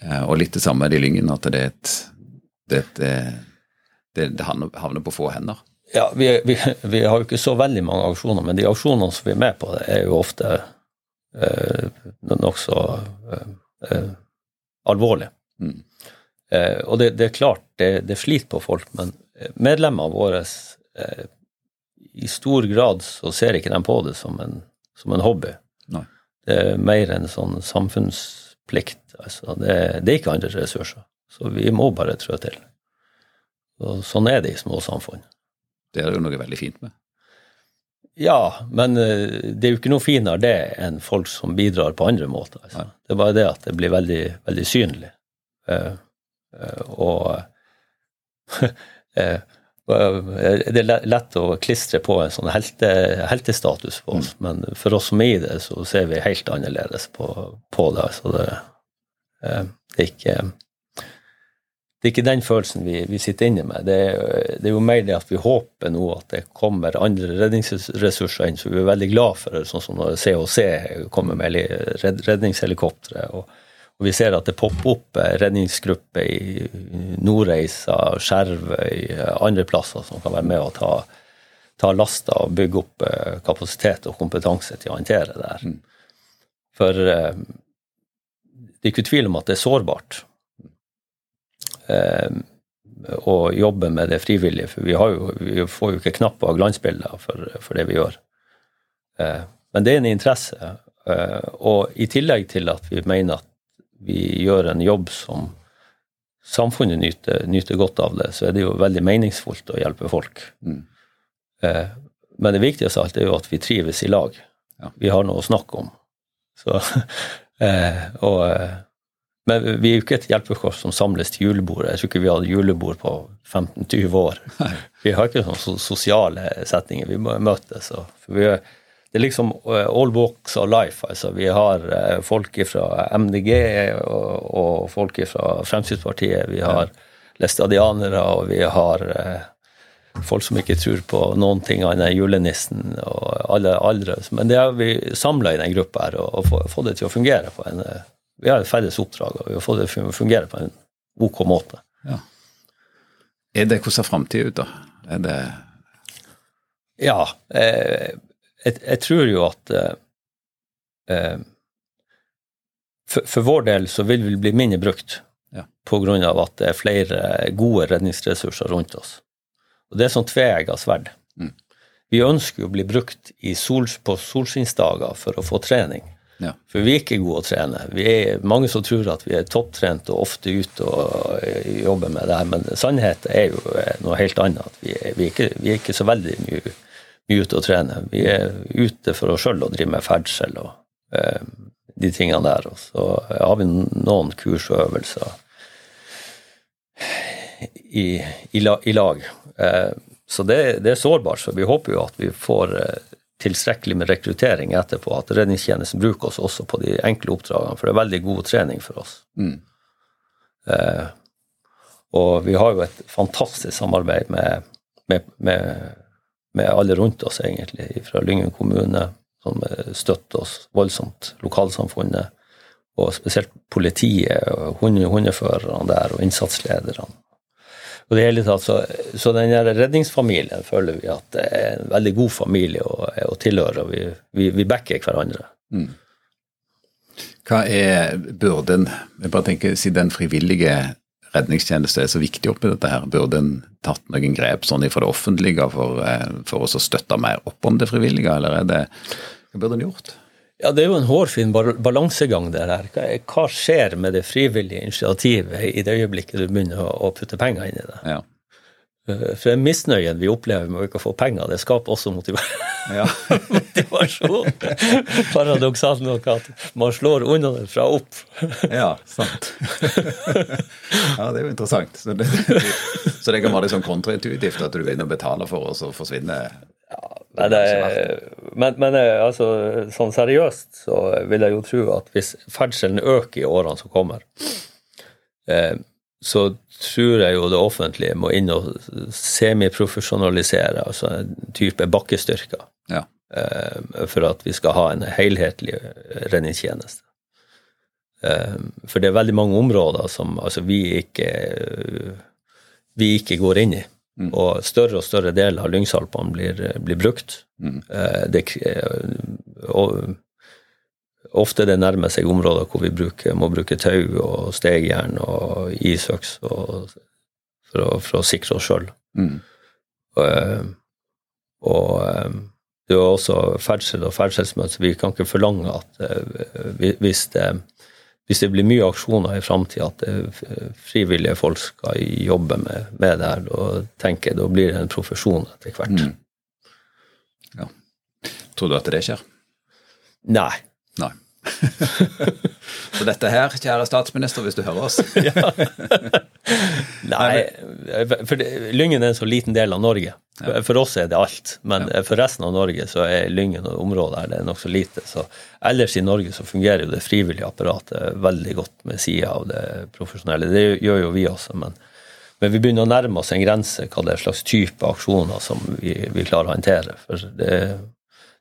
[SPEAKER 1] Eh, og litt det samme er det i Lyngen, at det, er et, det, det, det havner på få hender.
[SPEAKER 2] Ja, vi, vi, vi, har jo ikke så veldig mange aksjoner, men de aksjonene som vi er med på, det er jo ofte eh, nokså eh, eh, alvorlige. Mm. Eh, og det, det, er klart, det, det sliter på folk, men medlemmene våre eh, i stor grad så ser ikke de på det som en, som en hobby.
[SPEAKER 1] Nei.
[SPEAKER 2] Det er mer en sånn samfunnsplikt. Altså, det, det, er ikke andre ressurser. Så vi må bare trå til. Og sånn er det i små samfunn.
[SPEAKER 1] Det er det jo noe veldig fint med.
[SPEAKER 2] Ja, men eh, det er jo ikke noe finere det enn folk som bidrar på andre måter. Altså. Det er bare det at det blir veldig, veldig synlig. Uh, uh, og uh, *laughs* det er lett å klistre på en sånn helte, heltestatus på oss, mm. men for oss som er i det, så ser vi helt annerledes på, på det. Altså det, det, er ikke, det er ikke den følelsen vi, vi sitter inne med. Det er, det er, jo mer det at vi håper nå at det kommer andre redningsressurser inn, så vi er veldig glad for det, sånn som når COC kommer med redningshelikoptre. og og vi ser at det popper opp redningsgrupper i Nordreisa, Skjervøy, andre plasser som kan være med å ta, ta lasta og bygge opp eh, kapasitet og kompetanse til å håndtere det her. Mm. For eh, det er ikke tvil om at det er sårbart å jobbe med det frivillige, for vi, jo, vi får jo ikke knapp av glansbilder for, for, det vi gjør. men det er en interesse, og i tillegg til at vi mener at vi gjør en jobb som samfunnet nyter, nyter, godt av det, så er det jo veldig meningsfullt å hjelpe folk. Mm. Eh, men det viktigste av alt er jo at vi trives i lag. Ja. Vi har noe å snakke om. Så, *laughs* eh, og, eh, men vi er jo ikke et hjelpekorps som samles til julebord. Jeg tror ikke vi hadde julebord på 15-20 år. Vi har ikke sånne sosiale setninger. Vi møtes. vi er, det er liksom eh, all walks of life. Altså, vi har eh, folk fra MDG og, og folk fra Fremskrittspartiet. Vi har læstadianere, og vi har eh, folk som ikke tror på noen ting annet enn julenissen og alle aldre. Men det har vi samla i den gruppa her og, og fått det til å fungere på en Vi har et felles oppdrag, og vi har fått det til å fungere på en ok måte. Ja.
[SPEAKER 1] Er det Hvordan ser framtida ut, da? Er det
[SPEAKER 2] Ja. Eh, jeg, jeg, tror jo at eh, eh, for, for, vår del så vil vi bli mindre brukt ja. pga. at det er flere gode redningsressurser rundt oss. Og Det er sånn tveegga sverd. Mm. Vi ønsker jo å bli brukt sol, på solskinnsdager for å få trening. Ja. For vi er ikke gode å trene. Vi er mange som tror at vi er topptrent og ofte ute og jobber med det her, men sannheten er jo noe helt annet. Vi er, vi er, ikke, vi er ikke, så veldig mye er ute å trene. Vi er ute for oss sjøl og driver med ferdsel og eh, de tingene der. Og så har vi noen kurs og øvelser i, i, i lag. Eh, så det, det, er sårbart. Så vi håper jo at vi får eh, tilstrekkelig med rekruttering etterpå. At redningstjenesten bruker oss også på de enkle oppdragene, for det er veldig god trening for oss. Mm. Eh, og vi har jo et fantastisk samarbeid med, med, med med alle rundt oss, egentlig, fra Lyngen kommune, som støtter oss voldsomt, lokalsamfunnet, og spesielt politiet, hundeførerne der, og innsatslederne. Og det hele tatt, så, så den redningsfamilien føler vi at det er en veldig god familie å, å tilhøre, vi, vi, vi backer hverandre. Mm.
[SPEAKER 1] Hva er byrden? Jeg bare tenker, Siden den frivillige redningstjeneste er så viktig oppi dette her, burde en tatt noen grep sånn fra det offentlige for, eh, for å støtte mer opp om det frivillige, eller er det, hva burde en gjort?
[SPEAKER 2] Ja, Det er jo en hårfin balansegang der. Hva skjer med det frivillige initiativet i det øyeblikket du begynner å putte penger inn i det? Ja. Eh, for den misnøyen vi opplever med å ikke få penger, det skaper også ja. *laughs* motivasjon. Paradoksalt nok at man slår unna det fra opp.
[SPEAKER 1] ja, sant. ja, det er jo interessant. Så det, så det kan være litt sånn kontraintuitivt at du går inn og betaler for, og så forsvinner ja,
[SPEAKER 2] men, det, men, men eh, altså, sånn seriøst så vil jeg jo tro at hvis ferdselen øker i årene som kommer, eh, så tror jeg jo det offentlige må inn og semiprofesjonalisere, altså en type bakkestyrker, ja. Eh, for at vi skal ha en helhetlig redningstjeneste. Eh, for det er veldig mange områder som altså, vi, ikke, vi ikke går inn i. Mm. Og større og større deler av Lyngsalpene blir, blir brukt. Mm. Eh, det, og Ofte det nærmer seg områder hvor vi bruker, må bruke tau og stegjern og isøks for, å, for, å, sikre oss sjøl. Mm. Og, og, det er også ferdsel og ferdselsmønster. Vi kan ikke forlange at eh, hvis det, hvis det blir mye aksjoner i framtida, at eh, frivillige folk skal jobbe med, med det her, da tenker jeg da blir det en profesjon etter hvert. Mm.
[SPEAKER 1] Ja. Tror du at det skjer?
[SPEAKER 2] Nei.
[SPEAKER 1] Nei. *laughs* Så dette her, kjære statsminister, hvis du hører oss *laughs*
[SPEAKER 2] Nei, for Lyngen er en så liten del av Norge. For oss er det alt, men for resten av Norge så er Lyngen og området her det er nokså lite. Så ellers i Norge så fungerer jo det frivillige apparatet veldig godt med sida av det profesjonelle. Det gjør jo vi også, men, men, vi begynner å nærme oss en grense hva det er slags type aksjoner som vi, vi klarer å håndtere. For det,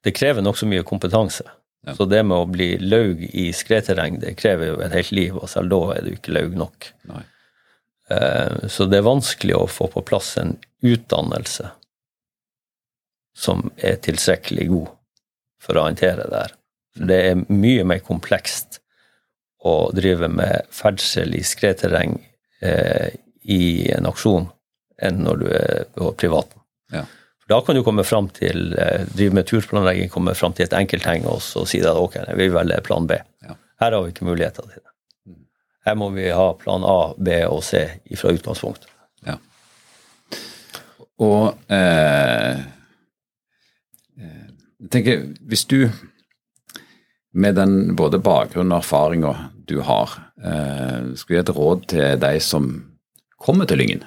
[SPEAKER 2] det krever nokså mye kompetanse. Ja. Så det med å bli laug i skredterreng, det krever jo et helt liv, og selv da er du ikke laug nok. Nei. Eh, så det er vanskelig å få på plass en utdannelse som er tilstrekkelig god for å håndtere det her. Det er mye mer komplekst å drive med ferdsel i skredterreng eh, i en aksjon enn når du er på privaten. Ja. Da kan du komme fram til, eh, drive med turplanlegging, komme fram til et enkeltheng og så si at ok, vi velger plan B. Ja. Her har vi ikke muligheter til det. her må vi ha plan A, B og C fra utgangspunktet.
[SPEAKER 1] Ja. Og eh, eh, jeg tenker, hvis du med den både bakgrunnen og erfaringa du har, eh, skulle gi et råd til de som kommer til Lyngen,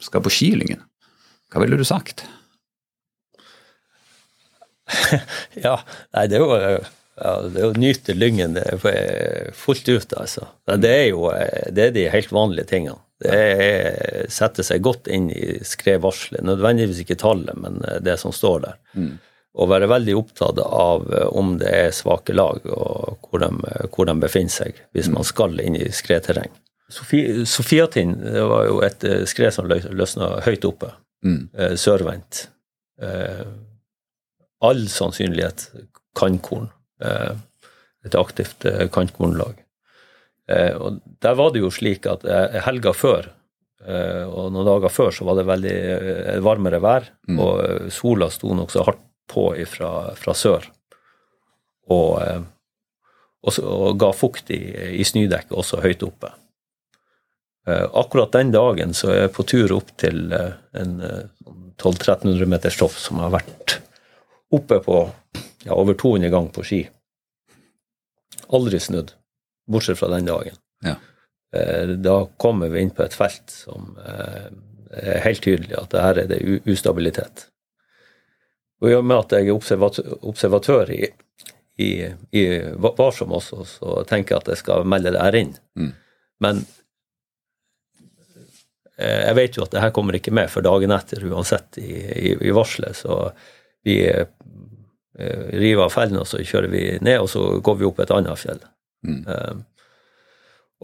[SPEAKER 1] skal på ski i Lyngen, hva ville du sagt? *laughs*
[SPEAKER 2] ja, nei, det er jo ja, det å nyte Lyngen fullt ut, altså. Det er jo det er de helt vanlige tingene. Det er sette seg godt inn i skredvarselet. Nødvendigvis ikke tallet, men det som står der. Mm. Og være veldig opptatt av om det er svake lag, og hvor de, hvor de befinner seg, hvis man skal inn i skredterreng. Sofiatind var jo et skred som løsna høyt oppe. Mm. Eh, sørvendt. All sannsynlighet kantkorn. Eh, et aktivt eh, kantkornlag. Eh, og der var det jo slik at helga før og noen dager før så var det veldig varmere vær, mm. og sola sto nokså hardt på fra, fra sør. Og, og, og, ga fukt i, i snødekket også høyt oppe. Akkurat den dagen så er jeg på tur opp til en 1200-1300 sånn meters stoff som har vært oppe på ja, over 200 ganger på ski. Aldri snudd, bortsett fra den dagen. Ja. Eh, da kommer vi inn på et felt som eh, er helt tydelig at det her er det ustabilitet. Og i og med at jeg er observatør i, i, i Varsom også, så tenker jeg at jeg skal melde det her inn. Mm. Men eh, jeg vet jo at det her kommer ikke med for dagen etter uansett i, i, i varselet, så vi Eh, rive av fellene, og så kjører vi ned, og så går vi opp et annet fjell. Mm. Um,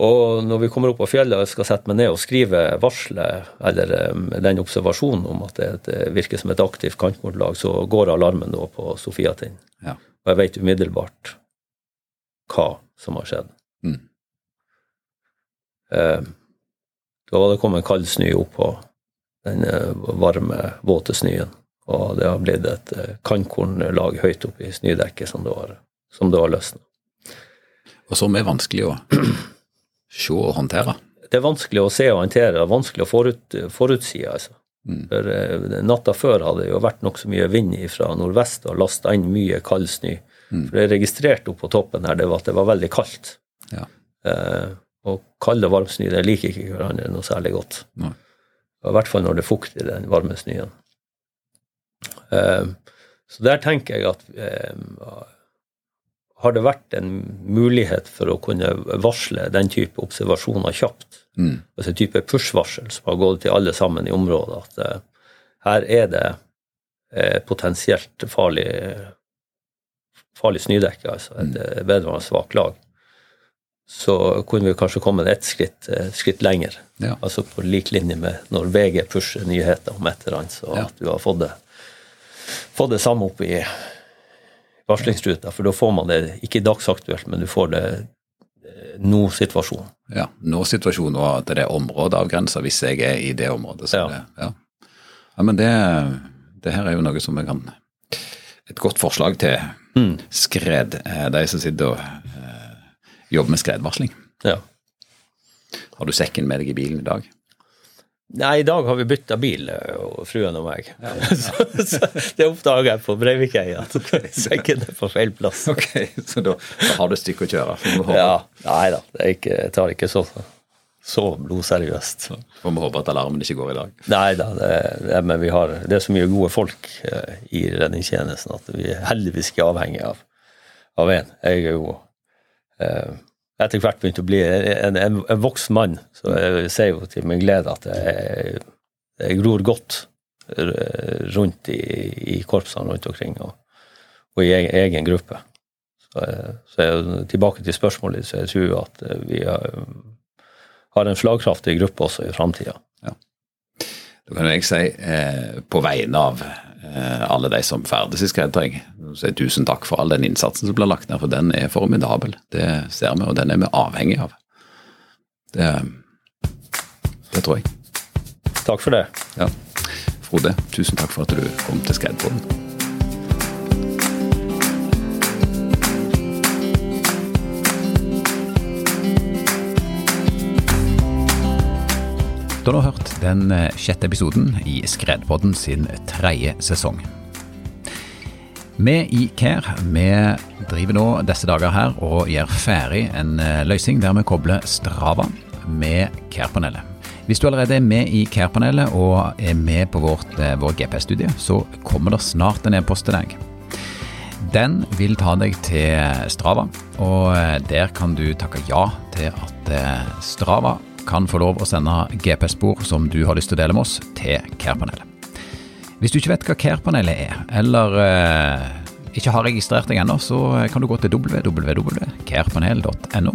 [SPEAKER 2] og når vi kommer opp på fjellet og skal sette meg ned og skrive varselet, eller um, den observasjonen om at det, det, virker som et aktivt kantmordlag, så går alarmen da på Sofiatind. Ja. Og jeg vet umiddelbart hva som har skjedd. Mm. Um, da var det kommet kald snø på den varme, våte snøen. Og det har blitt et eh, kantkornlag høyt oppe i snødekket som det har, som det har løsna.
[SPEAKER 1] Og som er vanskelig å *clears throat* se og håndtere?
[SPEAKER 2] Det er vanskelig å se og håndtere. Det er vanskelig å forut, forutsi. altså. Mm. For uh, Natta før hadde det jo vært nokså mye vind fra nordvest og lasta inn mye kald snø. Mm. For det registrerte oppe på toppen her det var at det var veldig kaldt. Ja. Eh, og kald og varm snø liker ikke hverandre noe særlig godt. Nei. I hvert fall når det er fukt i den varme snøen. Ehm, så der tenker jeg at ehm, har det vært en mulighet for å kunne varsle den type observasjoner kjapt, mm. altså en type push-varsel som har gått til alle sammen i området, at uh, her er det uh, potensielt farlig, farlig snødekke, altså et mm. vedvarende svakt lag, så kunne vi kanskje kommet ett skritt, skritt lenger. Ja. Altså på lik linje med når VG pusher nyheter om et eller annet, så ja. at du har fått det få det samme opp i varslingsruta, for da får man det ikke dagsaktuelt, men du får det eh, nå-situasjon.
[SPEAKER 1] Ja, nå-situasjon, og at det er områdeavgrensa hvis jeg er i det området. Ja. Det, ja. ja. men det, det, her er jo noe som jeg kan Et godt forslag til mm. skred, eh, de som sitter og uh, jobber med skredvarsling. Ja. Har du sekken med deg i bilen i dag?
[SPEAKER 2] Nei, i dag har vi bytta bil, og fruen og meg. Ja. *laughs* så, så, det oppdaga jeg på Breivikeia. *laughs* okay, sekken er på feil plass.
[SPEAKER 1] Ok, Så da, da har du et stykke å kjøre?
[SPEAKER 2] Ja, Nei da, jeg tar ikke så, så blodseriøst.
[SPEAKER 1] Får vi håpe at alarmen ikke går i dag.
[SPEAKER 2] Nei da, det, det, men vi har, det er så mye gode folk uh, i redningstjenesten at vi er heldigvis ikke avhengig av, av en. Jeg er jo uh, etter hvert begynt å bli en, en, en voksen mann. Så jeg ser jo til min glede at jeg, jeg gror godt rundt i, i korpsene rundt omkring, og, og i egen, egen gruppe. Så, så jeg, tilbake til spørsmålet, så jeg tror at vi har, har en slagkraftig gruppe også i framtida.
[SPEAKER 1] Da kan jeg si, eh, på vegne av Eh, alle de som ferdes i skredterreng. Så tusen takk for all den innsatsen som blir lagt ned, for den er formidabel. Det ser vi, og den er vi avhengig av. Det, det tror jeg.
[SPEAKER 2] Takk for det.
[SPEAKER 1] Ja. Frode, tusen takk for at du kom til Skredpodden. Har nå hørt den eh, sjette episoden i Skredpodden sin tredje sesong. Vi i Care vi driver nå disse dager her og gjør ferdig en eh, løsning der vi kobler Strava med Care-panelet. Hvis du allerede er med i Care-panelet og er med på vårt, eh, vår GPS-studie, så kommer det snart en e-post til deg. Den vil ta deg til Strava, og der kan du takke ja til at Strava kan få lov å sende GPS-spor som du har lyst til å dele med oss, til Care-panelet. Hvis du ikke vet hva Care-panelet er, eller eh, ikke har registrert deg ennå, så kan du gå til www.carepanel.no.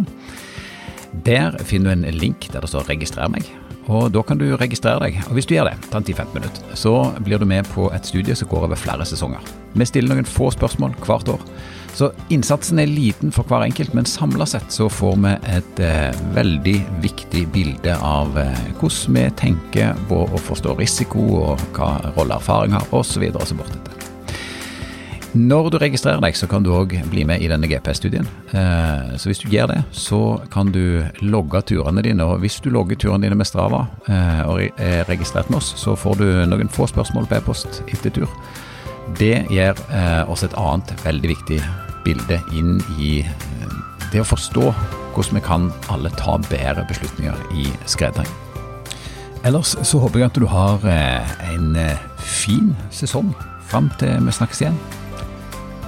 [SPEAKER 1] Der finner du en link der det står 'registrer meg', og Da kan du registrere deg. og Hvis du gjør det, ta en 10-15 minutter, så blir du med på et studie som går over flere sesonger. Vi stiller noen få spørsmål hvert år. Så innsatsen er liten for hver enkelt, men samla sett så får vi et eh, veldig viktig bilde av eh, hvordan vi tenker på å forstå risiko, og hva rolle erfaring har, osv. Når du registrerer deg, så kan du òg bli med i denne GPS-studien. Eh, så hvis du gjør det, så kan du logge turene dine. Og hvis du logger turene dine med Strava eh, og er registrert med oss, så får du noen få spørsmål på e-post etter tur. Det gir eh, oss et annet veldig viktig bilde inn i det å forstå hvordan vi kan alle ta bedre beslutninger i skredterreng. Ellers så håper jeg at du har en fin sesong fram til vi snakkes igjen.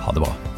[SPEAKER 1] Ha det bra.